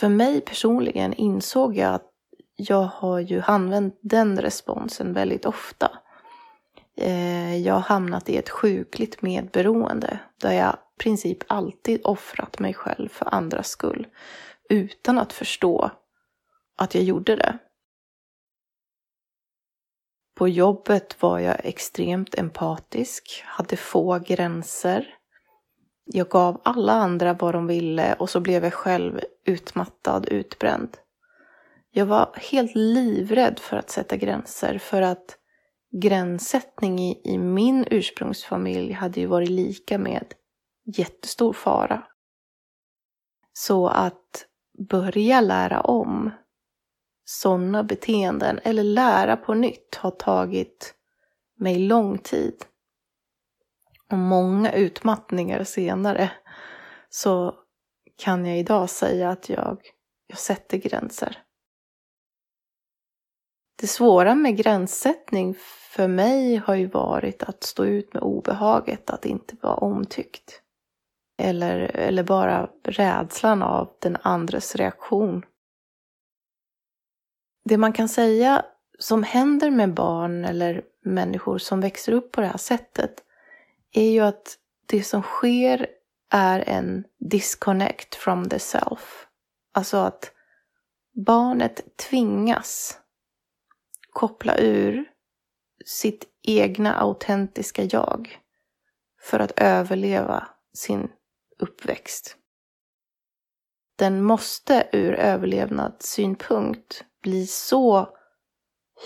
För mig personligen insåg jag att jag har ju använt den responsen väldigt ofta. Eh, jag har hamnat i ett sjukligt medberoende där jag i princip alltid offrat mig själv för andras skull utan att förstå att jag gjorde det. På jobbet var jag extremt empatisk, hade få gränser. Jag gav alla andra vad de ville och så blev jag själv utmattad, utbränd. Jag var helt livrädd för att sätta gränser för att gränssättning i, i min ursprungsfamilj hade ju varit lika med jättestor fara. Så att börja lära om sådana beteenden eller lära på nytt har tagit mig lång tid. Och många utmattningar senare så kan jag idag säga att jag, jag sätter gränser. Det svåra med gränssättning för mig har ju varit att stå ut med obehaget att inte vara omtyckt. Eller, eller bara rädslan av den andres reaktion. Det man kan säga som händer med barn eller människor som växer upp på det här sättet är ju att det som sker är en disconnect from the self. Alltså att barnet tvingas koppla ur sitt egna autentiska jag för att överleva sin uppväxt. Den måste ur överlevnadssynpunkt bli så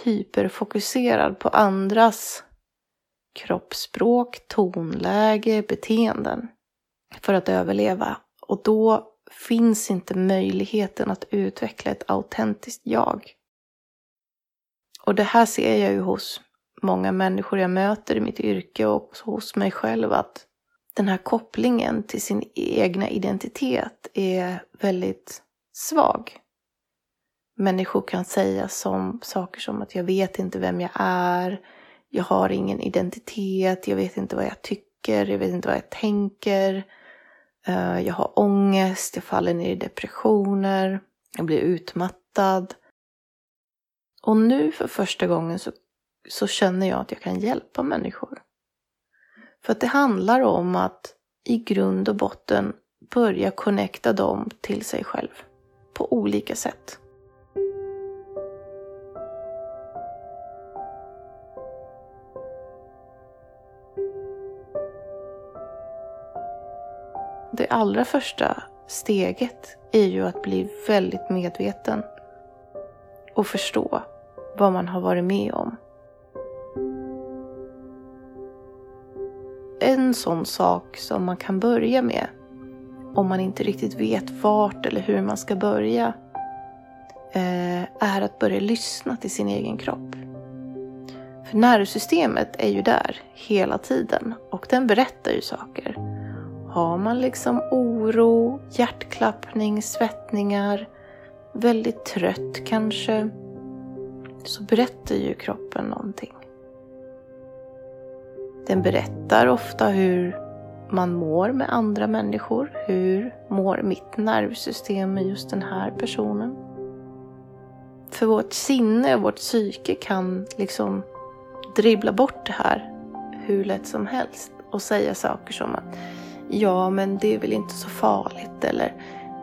hyperfokuserad på andras kroppsspråk, tonläge, beteenden för att överleva. Och då finns inte möjligheten att utveckla ett autentiskt jag. Och det här ser jag ju hos många människor jag möter i mitt yrke och hos mig själv att den här kopplingen till sin egna identitet är väldigt svag. Människor kan säga som, saker som att jag vet inte vem jag är, jag har ingen identitet, jag vet inte vad jag tycker, jag vet inte vad jag tänker, eh, jag har ångest, jag faller ner i depressioner, jag blir utmattad. Och nu för första gången så, så känner jag att jag kan hjälpa människor. För att det handlar om att i grund och botten börja connecta dem till sig själv på olika sätt. Allra första steget är ju att bli väldigt medveten och förstå vad man har varit med om. En sån sak som man kan börja med om man inte riktigt vet vart eller hur man ska börja eh, är att börja lyssna till sin egen kropp. För nervsystemet är ju där hela tiden och den berättar ju saker. Har man liksom oro, hjärtklappning, svettningar, väldigt trött kanske, så berättar ju kroppen någonting. Den berättar ofta hur man mår med andra människor. Hur mår mitt nervsystem med just den här personen? För vårt sinne och vårt psyke kan liksom dribbla bort det här hur lätt som helst och säga saker som att ja, men det är väl inte så farligt eller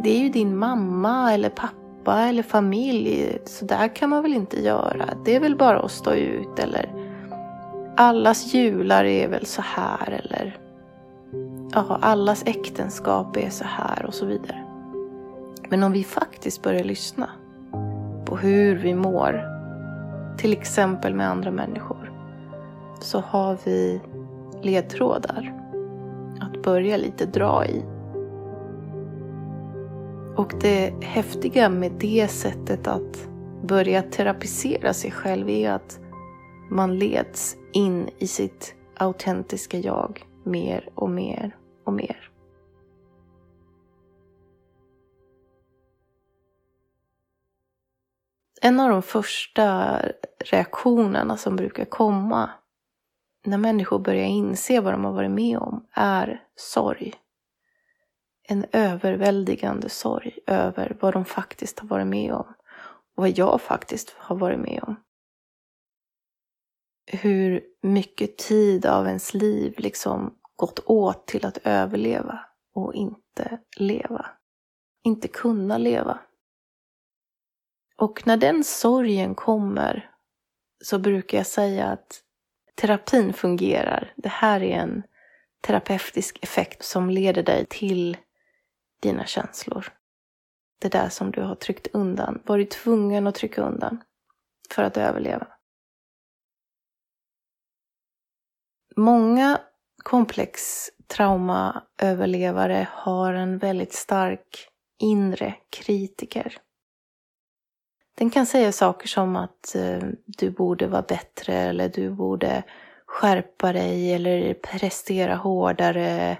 det är ju din mamma eller pappa eller familj. Så där kan man väl inte göra. Det är väl bara att stå ut eller allas jular är väl så här eller ja, allas äktenskap är så här och så vidare. Men om vi faktiskt börjar lyssna på hur vi mår, till exempel med andra människor, så har vi ledtrådar börja lite dra i. Och det häftiga med det sättet att börja terapisera sig själv är att man leds in i sitt autentiska jag mer och mer och mer. En av de första reaktionerna som brukar komma när människor börjar inse vad de har varit med om är sorg. En överväldigande sorg över vad de faktiskt har varit med om och vad jag faktiskt har varit med om. Hur mycket tid av ens liv liksom gått åt till att överleva och inte leva. Inte kunna leva. Och när den sorgen kommer så brukar jag säga att terapin fungerar. Det här är en terapeutisk effekt som leder dig till dina känslor. Det där som du har tryckt undan, varit tvungen att trycka undan för att överleva. Många komplex traumaöverlevare har en väldigt stark inre kritiker. Den kan säga saker som att eh, du borde vara bättre eller du borde skärpa dig eller prestera hårdare.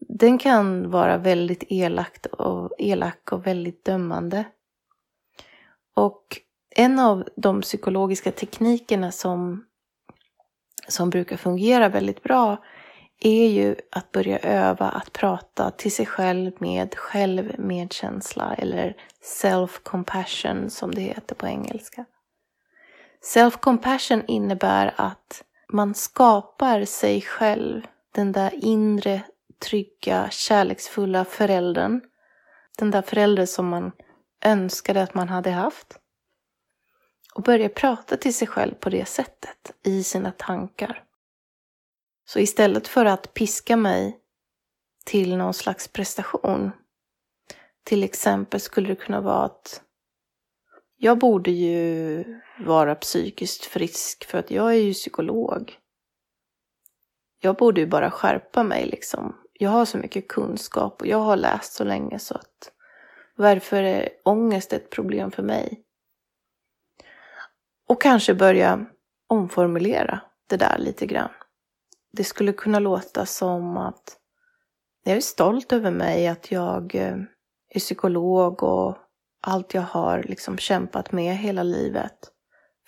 Den kan vara väldigt elakt och, elak och väldigt dömande. Och en av de psykologiska teknikerna som som brukar fungera väldigt bra är ju att börja öva att prata till sig själv med självmedkänsla eller self-compassion som det heter på engelska. Self-compassion innebär att man skapar sig själv, den där inre, trygga, kärleksfulla föräldern. Den där föräldern som man önskade att man hade haft och börjar prata till sig själv på det sättet i sina tankar. Så istället för att piska mig till någon slags prestation, till exempel skulle det kunna vara att jag borde ju vara psykiskt frisk för att jag är ju psykolog. Jag borde ju bara skärpa mig liksom. Jag har så mycket kunskap och jag har läst så länge så att varför är ångest ett problem för mig? Och kanske börja omformulera det där lite grann. Det skulle kunna låta som att jag är stolt över mig, att jag eh, är psykolog och allt jag har liksom kämpat med hela livet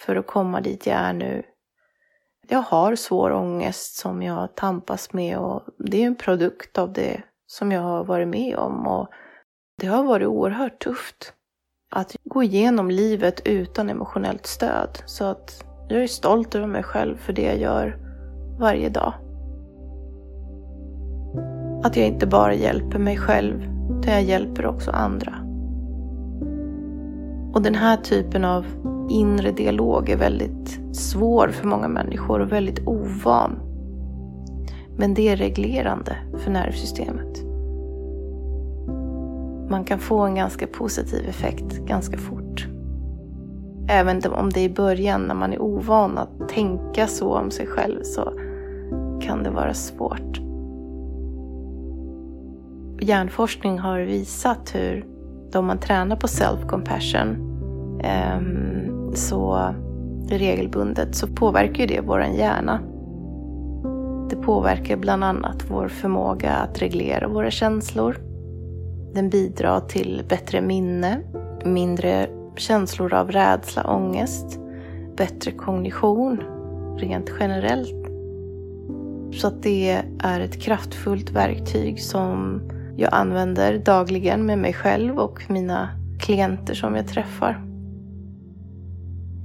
för att komma dit jag är nu. Jag har svår ångest som jag tampas med och det är en produkt av det som jag har varit med om och det har varit oerhört tufft att gå igenom livet utan emotionellt stöd. Så att jag är stolt över mig själv för det jag gör varje dag. Att jag inte bara hjälper mig själv, utan jag hjälper också andra. Och den här typen av inre dialog är väldigt svår för många människor och väldigt ovan. Men det är reglerande för nervsystemet man kan få en ganska positiv effekt ganska fort. Även om det är i början när man är ovan att tänka så om sig själv så kan det vara svårt. Hjärnforskning har visat hur om man tränar på self-compassion um, så regelbundet så påverkar ju det vår hjärna. Det påverkar bland annat vår förmåga att reglera våra känslor. Den bidrar till bättre minne, mindre känslor av rädsla, ångest, bättre kognition rent generellt. Så att det är ett kraftfullt verktyg som jag använder dagligen med mig själv och mina klienter som jag träffar.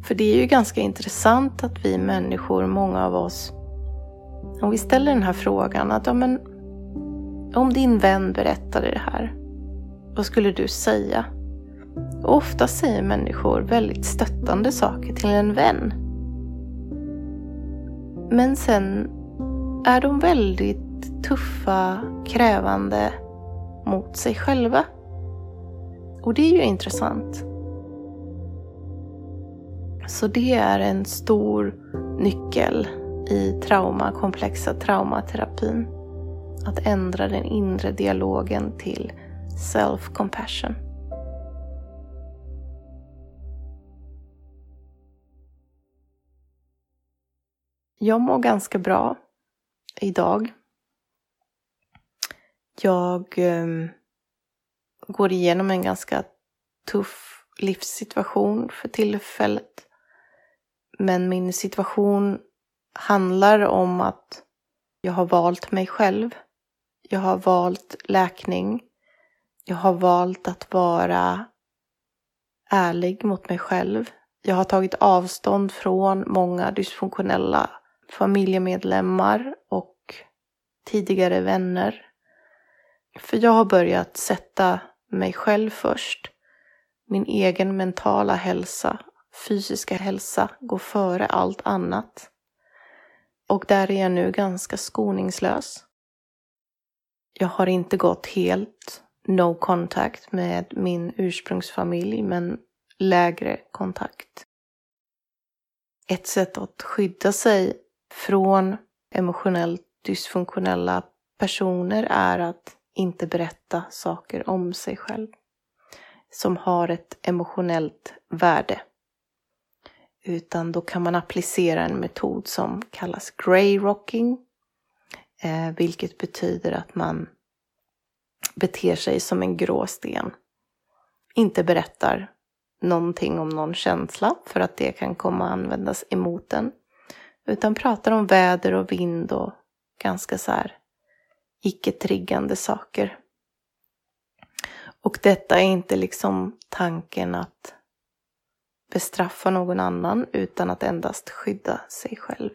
För det är ju ganska intressant att vi människor, många av oss, om vi ställer den här frågan att ja, men, om din vän berättade det här, vad skulle du säga? Och ofta säger människor väldigt stöttande saker till en vän. Men sen är de väldigt tuffa, krävande mot sig själva. Och det är ju intressant. Så det är en stor nyckel i trauma, komplexa traumaterapin. Att ändra den inre dialogen till self-compassion. Jag mår ganska bra idag. Jag um, går igenom en ganska tuff livssituation för tillfället. Men min situation handlar om att jag har valt mig själv. Jag har valt läkning. Jag har valt att vara ärlig mot mig själv. Jag har tagit avstånd från många dysfunktionella familjemedlemmar och tidigare vänner. För jag har börjat sätta mig själv först. Min egen mentala hälsa, fysiska hälsa går före allt annat. Och där är jag nu ganska skoningslös. Jag har inte gått helt no contact med min ursprungsfamilj, men lägre kontakt. Ett sätt att skydda sig från emotionellt dysfunktionella personer är att inte berätta saker om sig själv som har ett emotionellt värde. Utan då kan man applicera en metod som kallas grey rocking, eh, vilket betyder att man beter sig som en grå sten. Inte berättar någonting om någon känsla för att det kan komma att användas emot en. Utan pratar om väder och vind och ganska så här icke-triggande saker. Och detta är inte liksom tanken att bestraffa någon annan utan att endast skydda sig själv.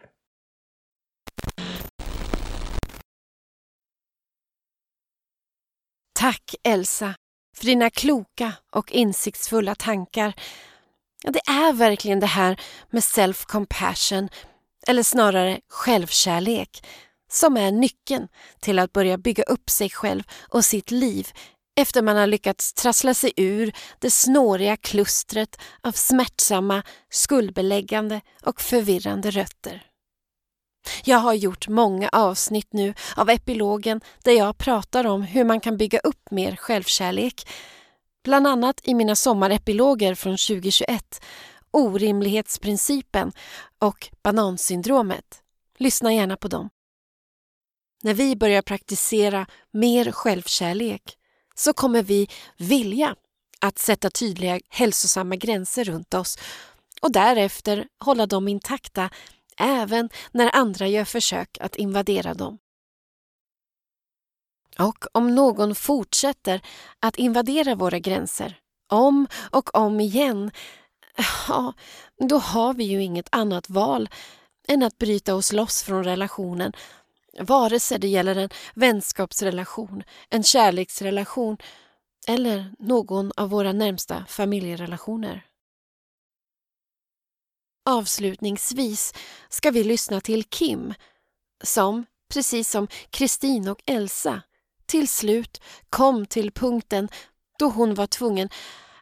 Tack Elsa för dina kloka och insiktsfulla tankar. Det är verkligen det här med self-compassion, eller snarare självkärlek, som är nyckeln till att börja bygga upp sig själv och sitt liv efter man har lyckats trassla sig ur det snåriga klustret av smärtsamma, skuldbeläggande och förvirrande rötter. Jag har gjort många avsnitt nu av epilogen där jag pratar om hur man kan bygga upp mer självkärlek. Bland annat i mina sommarepiloger från 2021, Orimlighetsprincipen och Banansyndromet. Lyssna gärna på dem. När vi börjar praktisera mer självkärlek så kommer vi vilja att sätta tydliga hälsosamma gränser runt oss och därefter hålla dem intakta även när andra gör försök att invadera dem. Och om någon fortsätter att invadera våra gränser om och om igen, ja, då har vi ju inget annat val än att bryta oss loss från relationen vare sig det gäller en vänskapsrelation, en kärleksrelation eller någon av våra närmsta familjerelationer. Avslutningsvis ska vi lyssna till Kim som, precis som Kristin och Elsa, till slut kom till punkten då hon var tvungen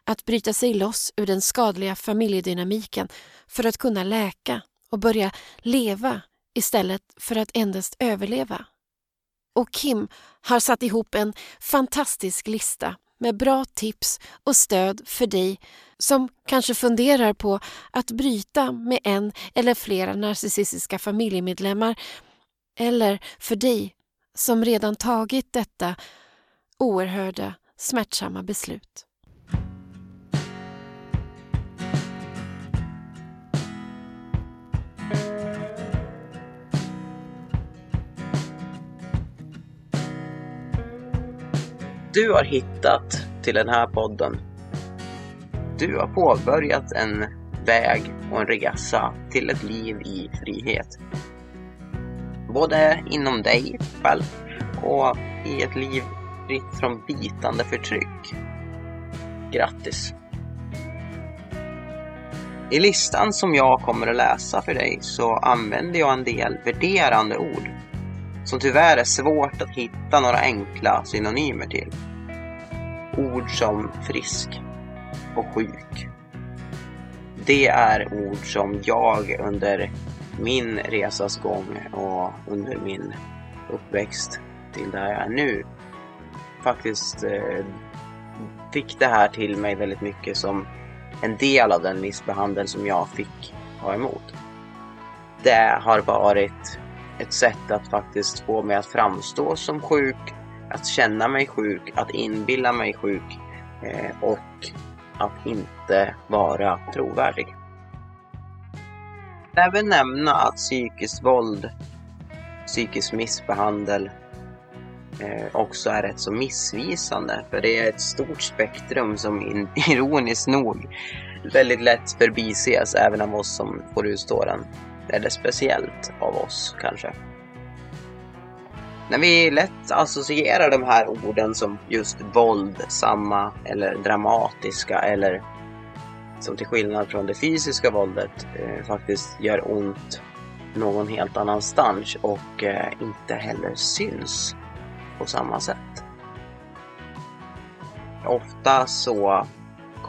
att bryta sig loss ur den skadliga familjedynamiken för att kunna läka och börja leva istället för att endast överleva. Och Kim har satt ihop en fantastisk lista med bra tips och stöd för dig som kanske funderar på att bryta med en eller flera narcissistiska familjemedlemmar eller för dig som redan tagit detta oerhörda, smärtsamma beslut.
Du har hittat till den här podden. Du har påbörjat en väg och en resa till ett liv i frihet. Både inom dig själv och i ett liv fritt från bitande förtryck. Grattis! I listan som jag kommer att läsa för dig så använder jag en del värderande ord som tyvärr är svårt att hitta några enkla synonymer till. Ord som frisk och sjuk. Det är ord som jag under min resas gång och under min uppväxt till där jag är nu faktiskt eh, fick det här till mig väldigt mycket som en del av den missbehandel som jag fick ta emot. Det har varit ett sätt att faktiskt få mig att framstå som sjuk, att känna mig sjuk, att inbilla mig sjuk eh, och att inte vara trovärdig. Jag Även nämna att psykiskt våld, psykisk missbehandel eh, också är rätt så missvisande. För det är ett stort spektrum som ironiskt nog väldigt lätt förbises även av oss som får utstå den. Eller speciellt av oss kanske. När vi lätt associerar de här orden som just våldsamma eller dramatiska eller som till skillnad från det fysiska våldet eh, faktiskt gör ont någon helt annanstans och eh, inte heller syns på samma sätt. Ofta så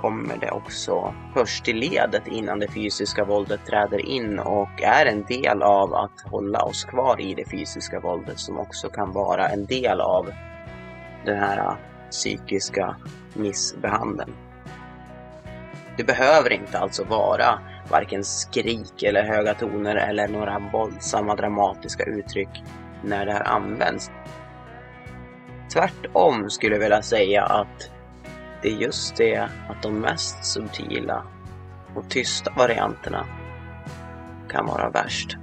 kommer det också först i ledet innan det fysiska våldet träder in och är en del av att hålla oss kvar i det fysiska våldet som också kan vara en del av den här äh, psykiska missbehandeln. Det behöver inte alltså vara varken skrik eller höga toner eller några våldsamma dramatiska uttryck när det här används. Tvärtom skulle jag vilja säga att det är just det att de mest subtila och tysta varianterna kan vara värst.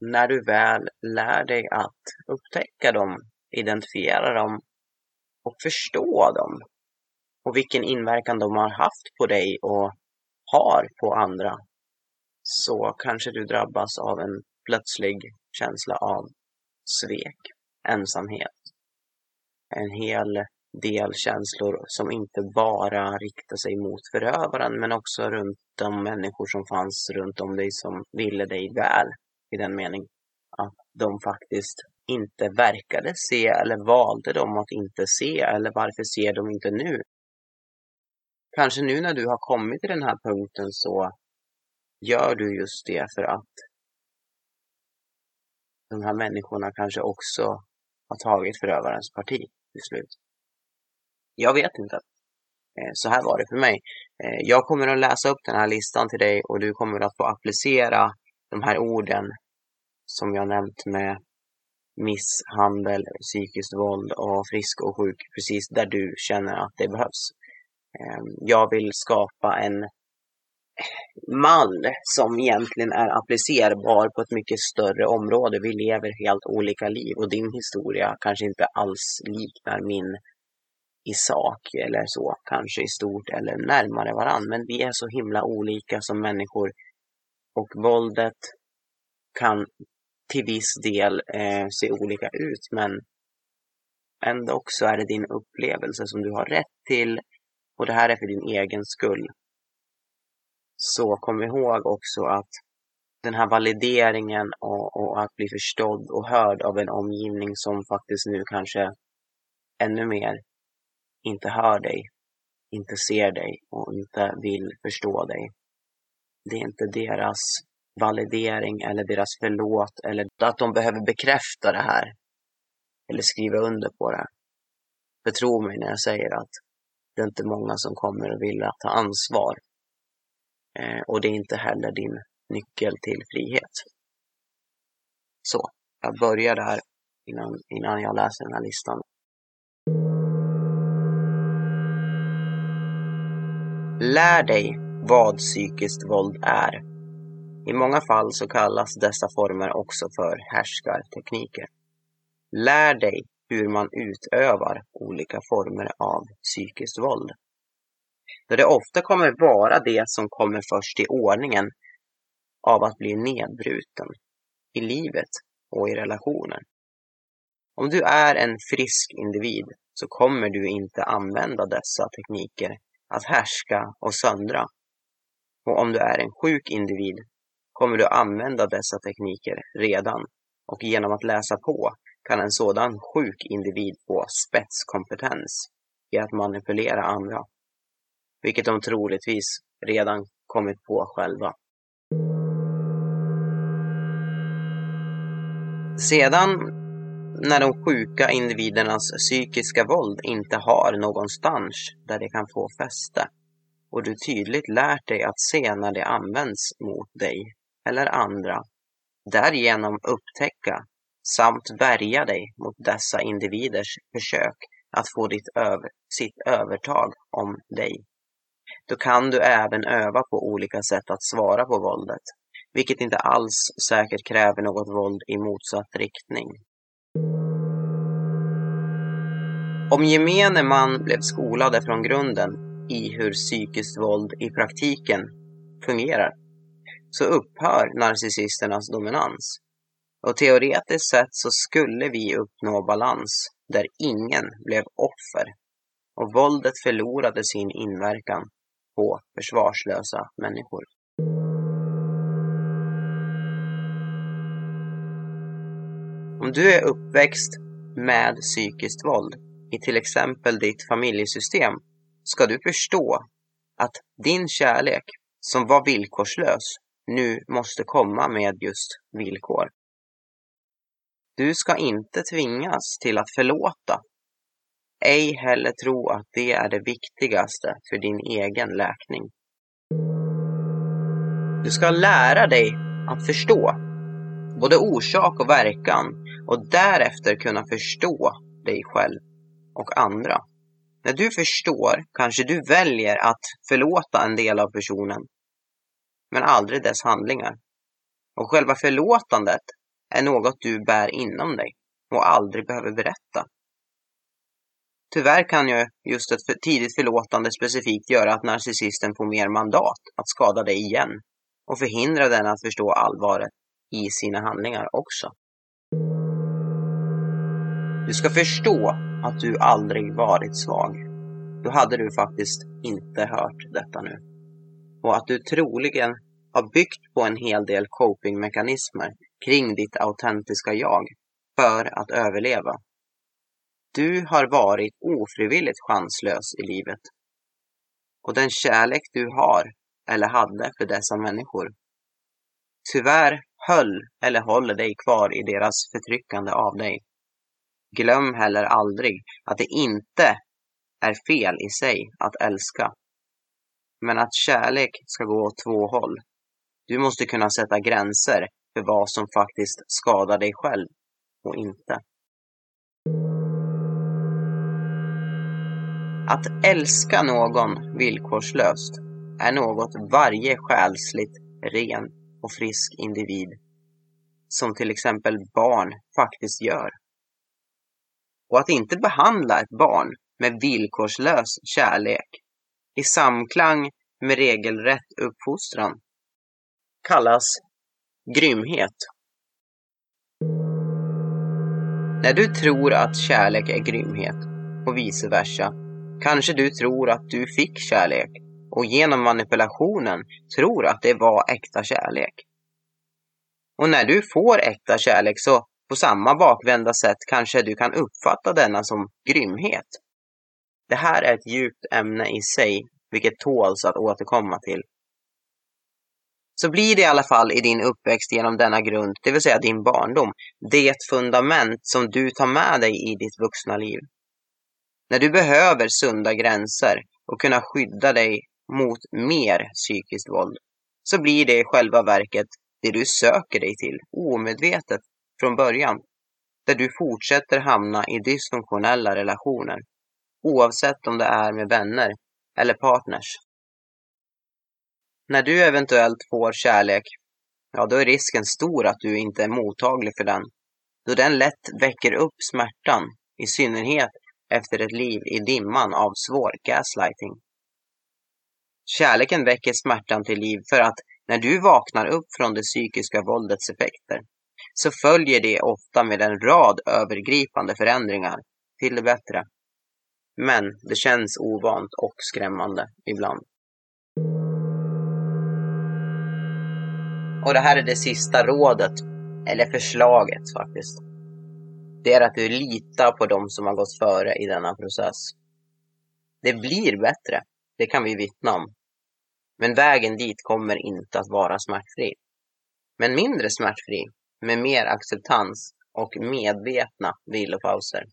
När du väl lär dig att upptäcka dem, identifiera dem och förstå dem och vilken inverkan de har haft på dig och har på andra så kanske du drabbas av en plötslig känsla av svek, ensamhet. En hel del känslor som inte bara riktar sig mot förövaren men också runt de människor som fanns runt om dig som ville dig väl i den mening att de faktiskt inte verkade se eller valde de att inte se eller varför ser de inte nu? Kanske nu när du har kommit till den här punkten så gör du just det för att de här människorna kanske också har tagit förövarens parti till slut. Jag vet inte. Eh, så här var det för mig. Eh, jag kommer att läsa upp den här listan till dig och du kommer att få applicera de här orden som jag nämnt med misshandel, psykiskt våld och frisk och sjuk precis där du känner att det behövs. Eh, jag vill skapa en mall som egentligen är applicerbar på ett mycket större område. Vi lever helt olika liv och din historia kanske inte alls liknar min i sak eller så, kanske i stort eller närmare varann. Men vi är så himla olika som människor och våldet kan till viss del eh, se olika ut men ändå så är det din upplevelse som du har rätt till och det här är för din egen skull. Så kom ihåg också att den här valideringen och, och, att bli förstådd och hörd av en omgivning som faktiskt nu kanske ännu mer inte hör dig, inte ser dig och inte vill förstå dig. Det är inte deras validering eller deras förlåt eller att de behöver bekräfta det här. Eller skriva under på det. För tro mig när jag säger att det är inte många som kommer att vilja ta ansvar. Eh, och det är inte heller din nyckel till frihet. Så, jag börjar där innan, innan jag läser den här listan. Lär dig vad psykiskt våld är. I många fall så kallas dessa former också för härskartekniker. Lär dig hur man utövar olika former av psykiskt våld. Då det ofta kommer vara det som kommer först i ordningen av att bli nedbruten i livet och i relationer. Om du är en frisk individ så kommer du inte använda dessa tekniker att härska och söndra. Och om du är en sjuk individ kommer du använda dessa tekniker redan och genom att läsa på kan en sådan sjuk individ få spetskompetens i att manipulera andra, vilket de troligtvis redan kommit på själva. Sedan, när de sjuka individernas psykiska våld inte har någonstans där det kan få fäste och du tydligt lärt dig att se när det används mot dig eller andra, därigenom upptäcka samt värja dig mot dessa individers försök att få ditt över, sitt övertag om dig. Då kan du även öva på olika sätt att svara på våldet, vilket inte alls säkert kräver något våld i motsatt riktning. Om gemene man blev skolade från grunden i hur psykiskt våld i praktiken fungerar, så upphör narcissisternas dominans. Och teoretiskt sett så skulle vi uppnå balans där ingen blev offer och våldet förlorade sin inverkan på försvarslösa människor. Om du är uppväxt med psykiskt våld i till exempel ditt familjesystem ska du förstå att din kärlek, som var villkorslös, nu måste komma med just villkor. Du ska inte tvingas till att förlåta. Ej heller tro att det är det viktigaste för din egen läkning. Du ska lära dig att förstå både orsak och verkan och därefter kunna förstå dig själv och andra. När du förstår kanske du väljer att förlåta en del av personen, men aldrig dess handlingar. Och själva förlåtandet är något du bär inom dig och aldrig behöver berätta. Tyvärr kan ju just ett för tidigt förlåtande specifikt göra att narcissisten får mer mandat att skada dig igen och förhindra den att förstå allvaret i sina handlingar också. Du ska förstå att du aldrig varit svag. Då hade du faktiskt inte hört detta nu. Och att du troligen har byggt på en hel del copingmekanismer kring ditt autentiska jag för att överleva. Du har varit ofrivilligt chanslös i livet. Och den kärlek du har eller hade för dessa människor tyvärr höll eller håller dig kvar i deras förtryckande av dig. Glöm heller aldrig att det inte är fel i sig att älska. Men att kärlek ska gå åt två håll. Du måste kunna sätta gränser för vad som faktiskt skadar dig själv och inte. Att älska någon villkorslöst är något varje själsligt ren och frisk individ, som till exempel barn, faktiskt gör. Och att inte behandla ett barn med villkorslös kärlek i samklang med regelrätt uppfostran kallas grymhet. När du tror att kärlek är grymhet och vice versa kanske du tror att du fick kärlek och genom manipulationen tror att det var äkta kärlek. Och när du får äkta kärlek så på samma bakvända sätt kanske du kan uppfatta denna som grymhet. Det här är ett djupt ämne i sig, vilket tåls att återkomma till. så blir det i alla fall i din uppväxt genom denna grund, det vill säga din barndom, det fundament som du tar med dig i ditt vuxna liv. När du behöver sunda gränser och kunna skydda dig mot mer psykiskt våld, så blir det i själva verket det du söker dig till, omedvetet från början, där du fortsätter hamna i dysfunktionella relationer, oavsett om det är med vänner eller partners. När du eventuellt får kärlek, ja då är risken stor att du inte är mottaglig för den, då den lätt väcker upp smärtan, i synnerhet efter ett liv i dimman av svår gaslighting. Kärleken väcker smärtan till liv för att när du vaknar upp från det psykiska våldets effekter så följer det ofta med en rad övergripande förändringar till det bättre. Men det känns ovant och skrämmande ibland. Och det här är det sista rådet, eller förslaget faktiskt. Det är att du litar på dem som har gått före i denna process. Det blir bättre, det kan vi vittna om. Men vägen dit kommer inte att vara smärtfri. Men mindre smärtfri, med mer acceptans och medvetna vilopauser.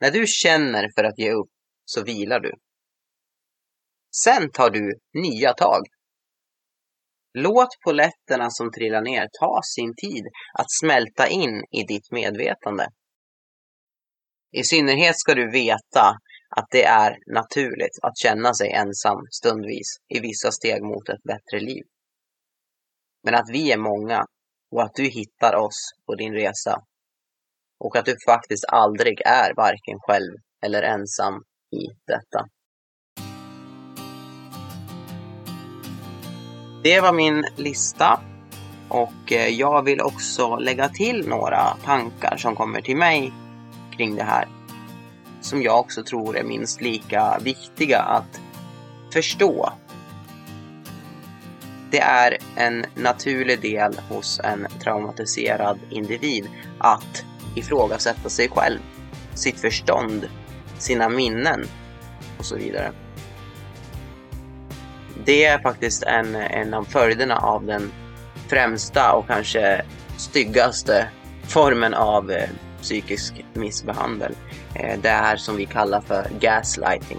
När du känner för att ge upp så vilar du. Sen tar du nya tag. Låt poletterna som trillar ner ta sin tid att smälta in i ditt medvetande. I synnerhet ska du veta att det är naturligt att känna sig ensam stundvis i vissa steg mot ett bättre liv. Men att vi är många och att du hittar oss på din resa och att du faktiskt aldrig är varken själv eller ensam i detta. Det var min lista och eh, jag vill också lägga till några tankar som kommer till mig kring det här. Som jag också tror är minst lika viktiga att förstå. Det är en naturlig del hos en traumatiserad individ att ifrågasätta sig själv, sitt förstånd, sina minnen och så vidare. Det är faktiskt en, en av följderna av den främsta och kanske styggaste formen av eh, psykisk missbehandel. Eh, det är som vi kallar för gaslighting.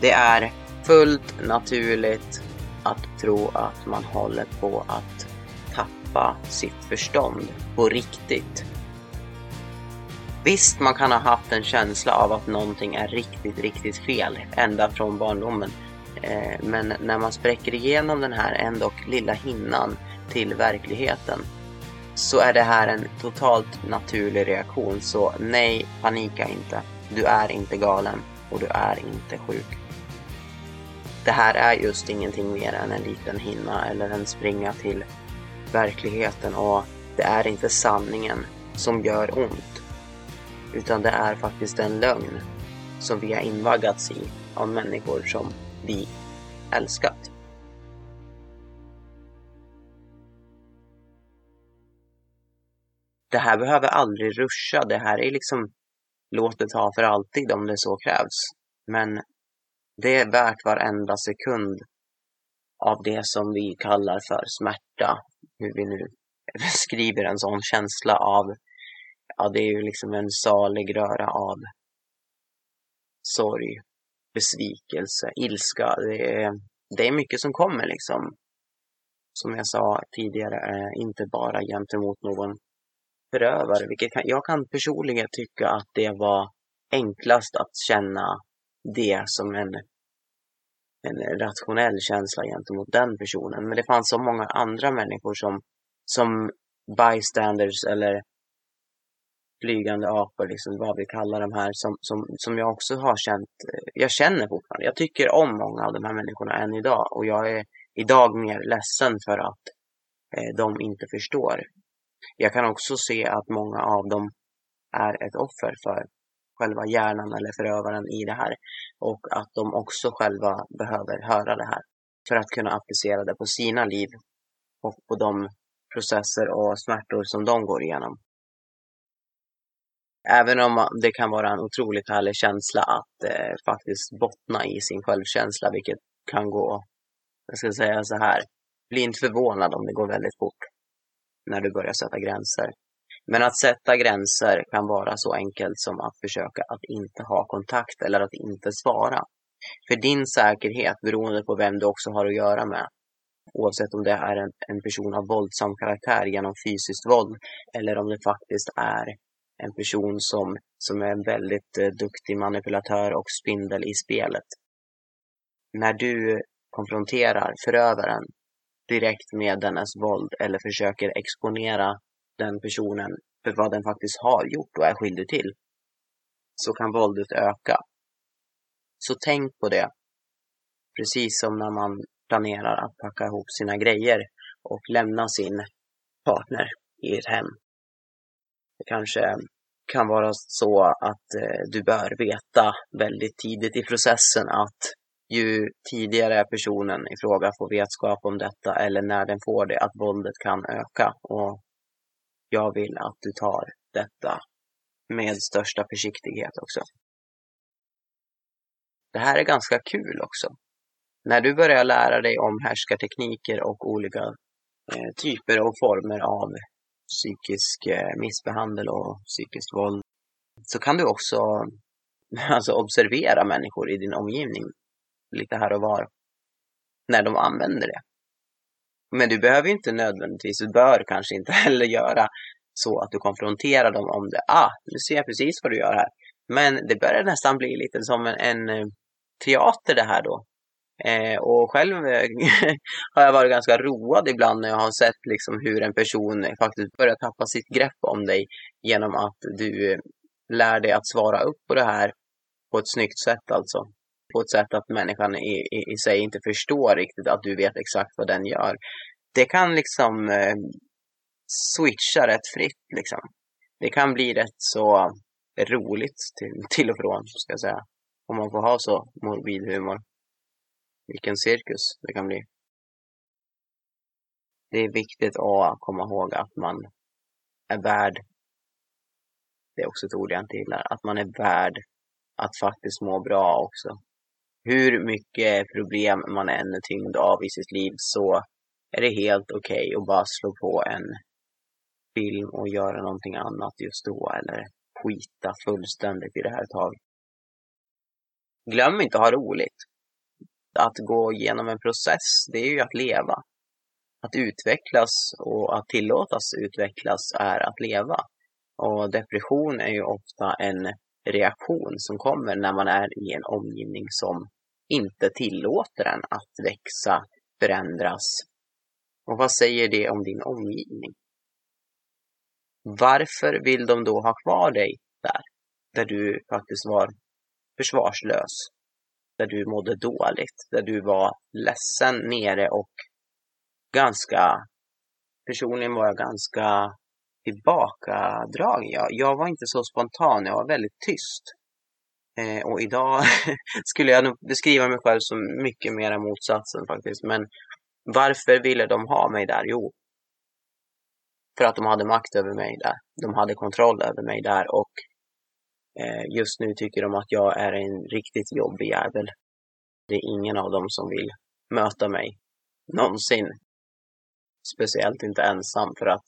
Det är fullt naturligt att tro att man håller på att tappa sitt förstånd på riktigt. Visst, man kan ha haft en känsla av att någonting är riktigt, riktigt fel ända från barndomen. Eh, men när man spräcker igenom den här ändå lilla hinnan till verkligheten så är det här en totalt naturlig reaktion. Så nej, panika inte. Du är inte galen och du är inte sjuk. Det här är just ingenting mer än en liten hinna eller en springa till verkligheten och det är inte sanningen som gör ont. Utan det är faktiskt en lögn som vi har invaggats i av människor som vi älskat. Det här behöver aldrig ruscha. Det här är liksom låt det ta för alltid om det så krävs. Men det är värt varenda sekund av det som vi kallar för smärta. Hur vi nu beskriver en sån känsla av, ja det är ju liksom en salig röra av sorg, besvikelse, ilska. Det är, det är mycket som kommer liksom. Som jag sa tidigare, eh, inte bara gentemot någon förövare. Vilket kan, jag kan personligen tycka att det var enklast att känna det som en, en rationell känsla gentemot den personen. Men det fanns så många andra människor som, som bystanders eller flygande apor, liksom vad vi kallar de här, som, som, som jag också har känt, jag känner fortfarande. Jag tycker om många av de här människorna än idag och jag är idag mer ledsen för att eh, de inte förstår. Jag kan också se att många av dem är ett offer för själva hjärnan eller förövaren i det här och att de också själva behöver höra det här för att kunna applicera det på sina liv och på de processer och smärtor som de går igenom. Även om det kan vara en otroligt härlig känsla att eh, faktiskt bottna i sin självkänsla, vilket kan gå jag ska säga så här. Bli inte förvånad om det går väldigt fort när du börjar sätta gränser. Men att sätta gränser kan vara så enkelt som att försöka att inte ha kontakt eller att inte svara. För din säkerhet, beroende på vem du också har att göra med, oavsett om det är en, en person av våldsam karaktär genom fysiskt våld eller om det faktiskt är en person som, som är en väldigt eh, duktig manipulatör och spindel i spelet. När du konfronterar förövaren direkt med dennes våld eller försöker exponera den personen för vad den faktiskt har gjort och är skyldig till, så kan våldet öka. Så tänk på det. Precis som när man planerar att packa ihop sina grejer och lämna sin partner i ett hem. Det kanske kan vara så att eh, du bör veta väldigt tidigt i processen att ju tidigare personen i fråga får vetskap om detta eller när den får det, att våldet kan öka. Och jag vill att du tar detta med största försiktighet också. Det här är ganska kul också. När du börjar lära dig om härskartekniker och olika eh, typer och former av psykisk eh, missbehandel och psykiskt våld så kan du också alltså, observera människor i din omgivning lite här och var när de använder det. Men du behöver inte nödvändigtvis, du bör kanske inte heller göra så att du konfronterar dem om det. Ah, nu ser jag precis vad du gör här. Men det börjar nästan bli lite som en, en teater det här då. Eh, och själv eh, har jag varit ganska road ibland när jag har sett liksom hur en person faktiskt börjar tappa sitt grepp om dig genom att du lär dig att svara upp på det här på ett snyggt sätt alltså. På ett sätt att människan i, i, i sig inte förstår riktigt att du vet exakt vad den gör. Det kan liksom eh, switcha rätt fritt liksom. Det kan bli rätt så roligt till, till och från, ska jag säga. Om man får ha så morbid humor. Vilken cirkus det kan bli. Det är viktigt att komma ihåg att man är värd, det är också ett ord jag inte gillar, att man är värd att faktiskt må bra också. Hur mycket problem man än är tyngd av i sitt liv så är det helt okej okay att bara slå på en film och göra någonting annat just då eller skita fullständigt i det här taget. Glöm inte att ha roligt. Att gå igenom en process, det är ju att leva. Att utvecklas och att tillåtas utvecklas är att leva. Och depression är ju ofta en reaktion som kommer när man är i en omgivning som inte tillåter en att växa, förändras. Och vad säger det om din omgivning? Varför vill de då ha kvar dig där? Där du faktiskt var försvarslös. Där du mådde dåligt. Där du var ledsen, nere och ganska... Personligen var jag ganska tillbakadragen. Jag, jag var inte så spontan, jag var väldigt tyst. Eh, och idag skulle jag nog beskriva mig själv som mycket mera motsatsen faktiskt. Men varför ville de ha mig där? Jo, för att de hade makt över mig där. De hade kontroll över mig där och Eh, just nu tycker de att jag är en riktigt jobbig jävel. Det är ingen av dem som vill möta mig någonsin. Speciellt inte ensam för att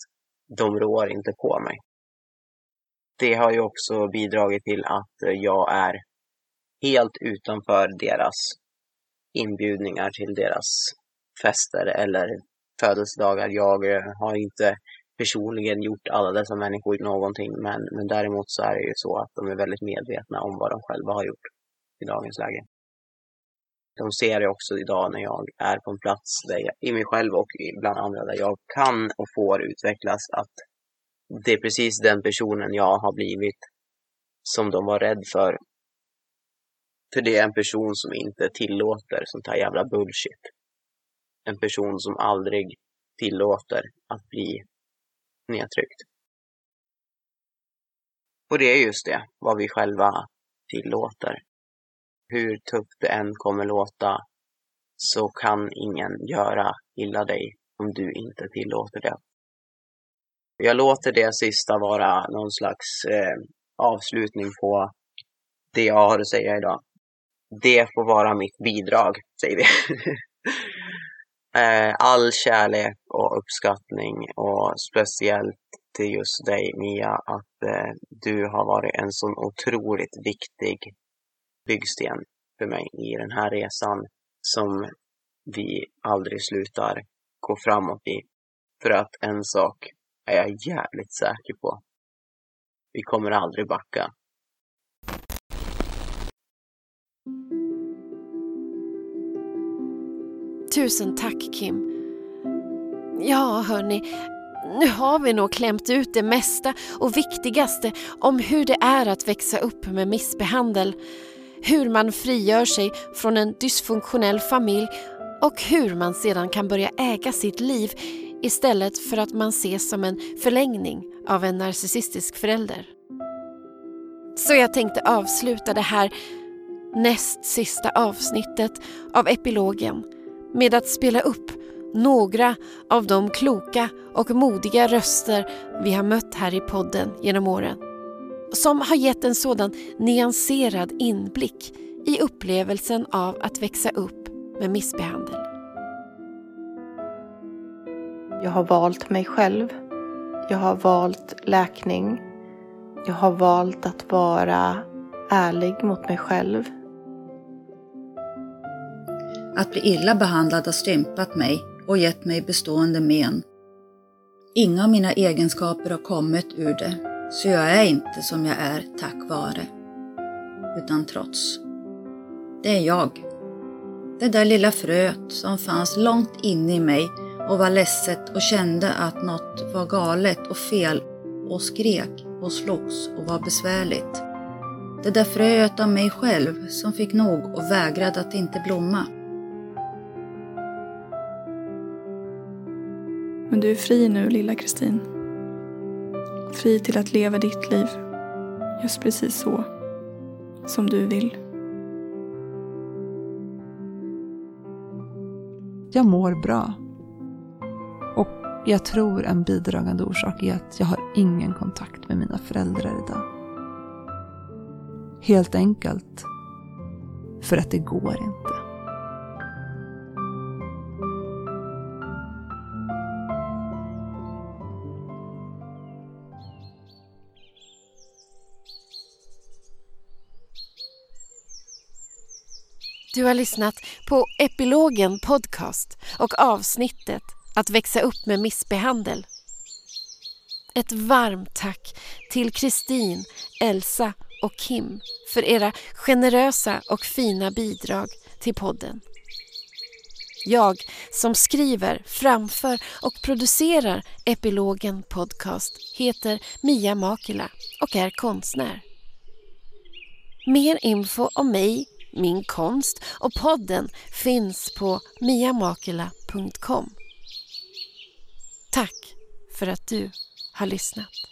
de rår inte på mig. Det har ju också bidragit till att jag är helt utanför deras inbjudningar till deras fester eller födelsedagar. Jag eh, har inte personligen gjort alla dessa människor någonting, men, men däremot så är det ju så att de är väldigt medvetna om vad de själva har gjort i dagens läge. De ser det också idag när jag är på en plats där jag, i mig själv och bland andra där jag kan och får utvecklas att det är precis den personen jag har blivit som de var rädd för. För det är en person som inte tillåter sånt här jävla bullshit. En person som aldrig tillåter att bli nedtryckt. Och det är just det, vad vi själva tillåter. Hur tufft det än kommer låta så kan ingen göra illa dig om du inte tillåter det. Jag låter det sista vara någon slags eh, avslutning på det jag har att säga idag. Det får vara mitt bidrag, säger vi. eh, all kärlek och uppskattning och speciellt till just dig Mia att eh, du har varit en sån otroligt viktig byggsten för mig i den här resan som vi aldrig slutar gå framåt i. För att en sak är jag jävligt säker på. Vi kommer aldrig backa.
Tusen tack Kim. Ja, hörni, nu har vi nog klämt ut det mesta och viktigaste om hur det är att växa upp med missbehandel. Hur man frigör sig från en dysfunktionell familj och hur man sedan kan börja äga sitt liv istället för att man ses som en förlängning av en narcissistisk förälder. Så jag tänkte avsluta det här näst sista avsnittet av epilogen med att spela upp några av de kloka och modiga röster vi har mött här i podden genom åren. Som har gett en sådan nyanserad inblick i upplevelsen av att växa upp med missbehandel.
Jag har valt mig själv. Jag har valt läkning. Jag har valt att vara ärlig mot mig själv.
Att bli illa behandlad har stympat mig och gett mig bestående men. Inga av mina egenskaper har kommit ur det, så jag är inte som jag är tack vare, utan trots. Det är jag. Det där lilla fröet som fanns långt inne i mig och var ledset och kände att något var galet och fel och skrek och slogs och var besvärligt. Det där fröet av mig själv som fick nog och vägrade att inte blomma.
Men du är fri nu, lilla Kristin. Fri till att leva ditt liv. Just precis så. Som du vill.
Jag mår bra. Och jag tror en bidragande orsak är att jag har ingen kontakt med mina föräldrar idag. Helt enkelt för att det går inte.
Du har lyssnat på Epilogen Podcast och avsnittet Att växa upp med missbehandel. Ett varmt tack till Kristin, Elsa och Kim för era generösa och fina bidrag till podden. Jag som skriver, framför och producerar Epilogen Podcast heter Mia Makila och är konstnär. Mer info om mig min konst och podden finns på miamakela.com. Tack för att du har lyssnat.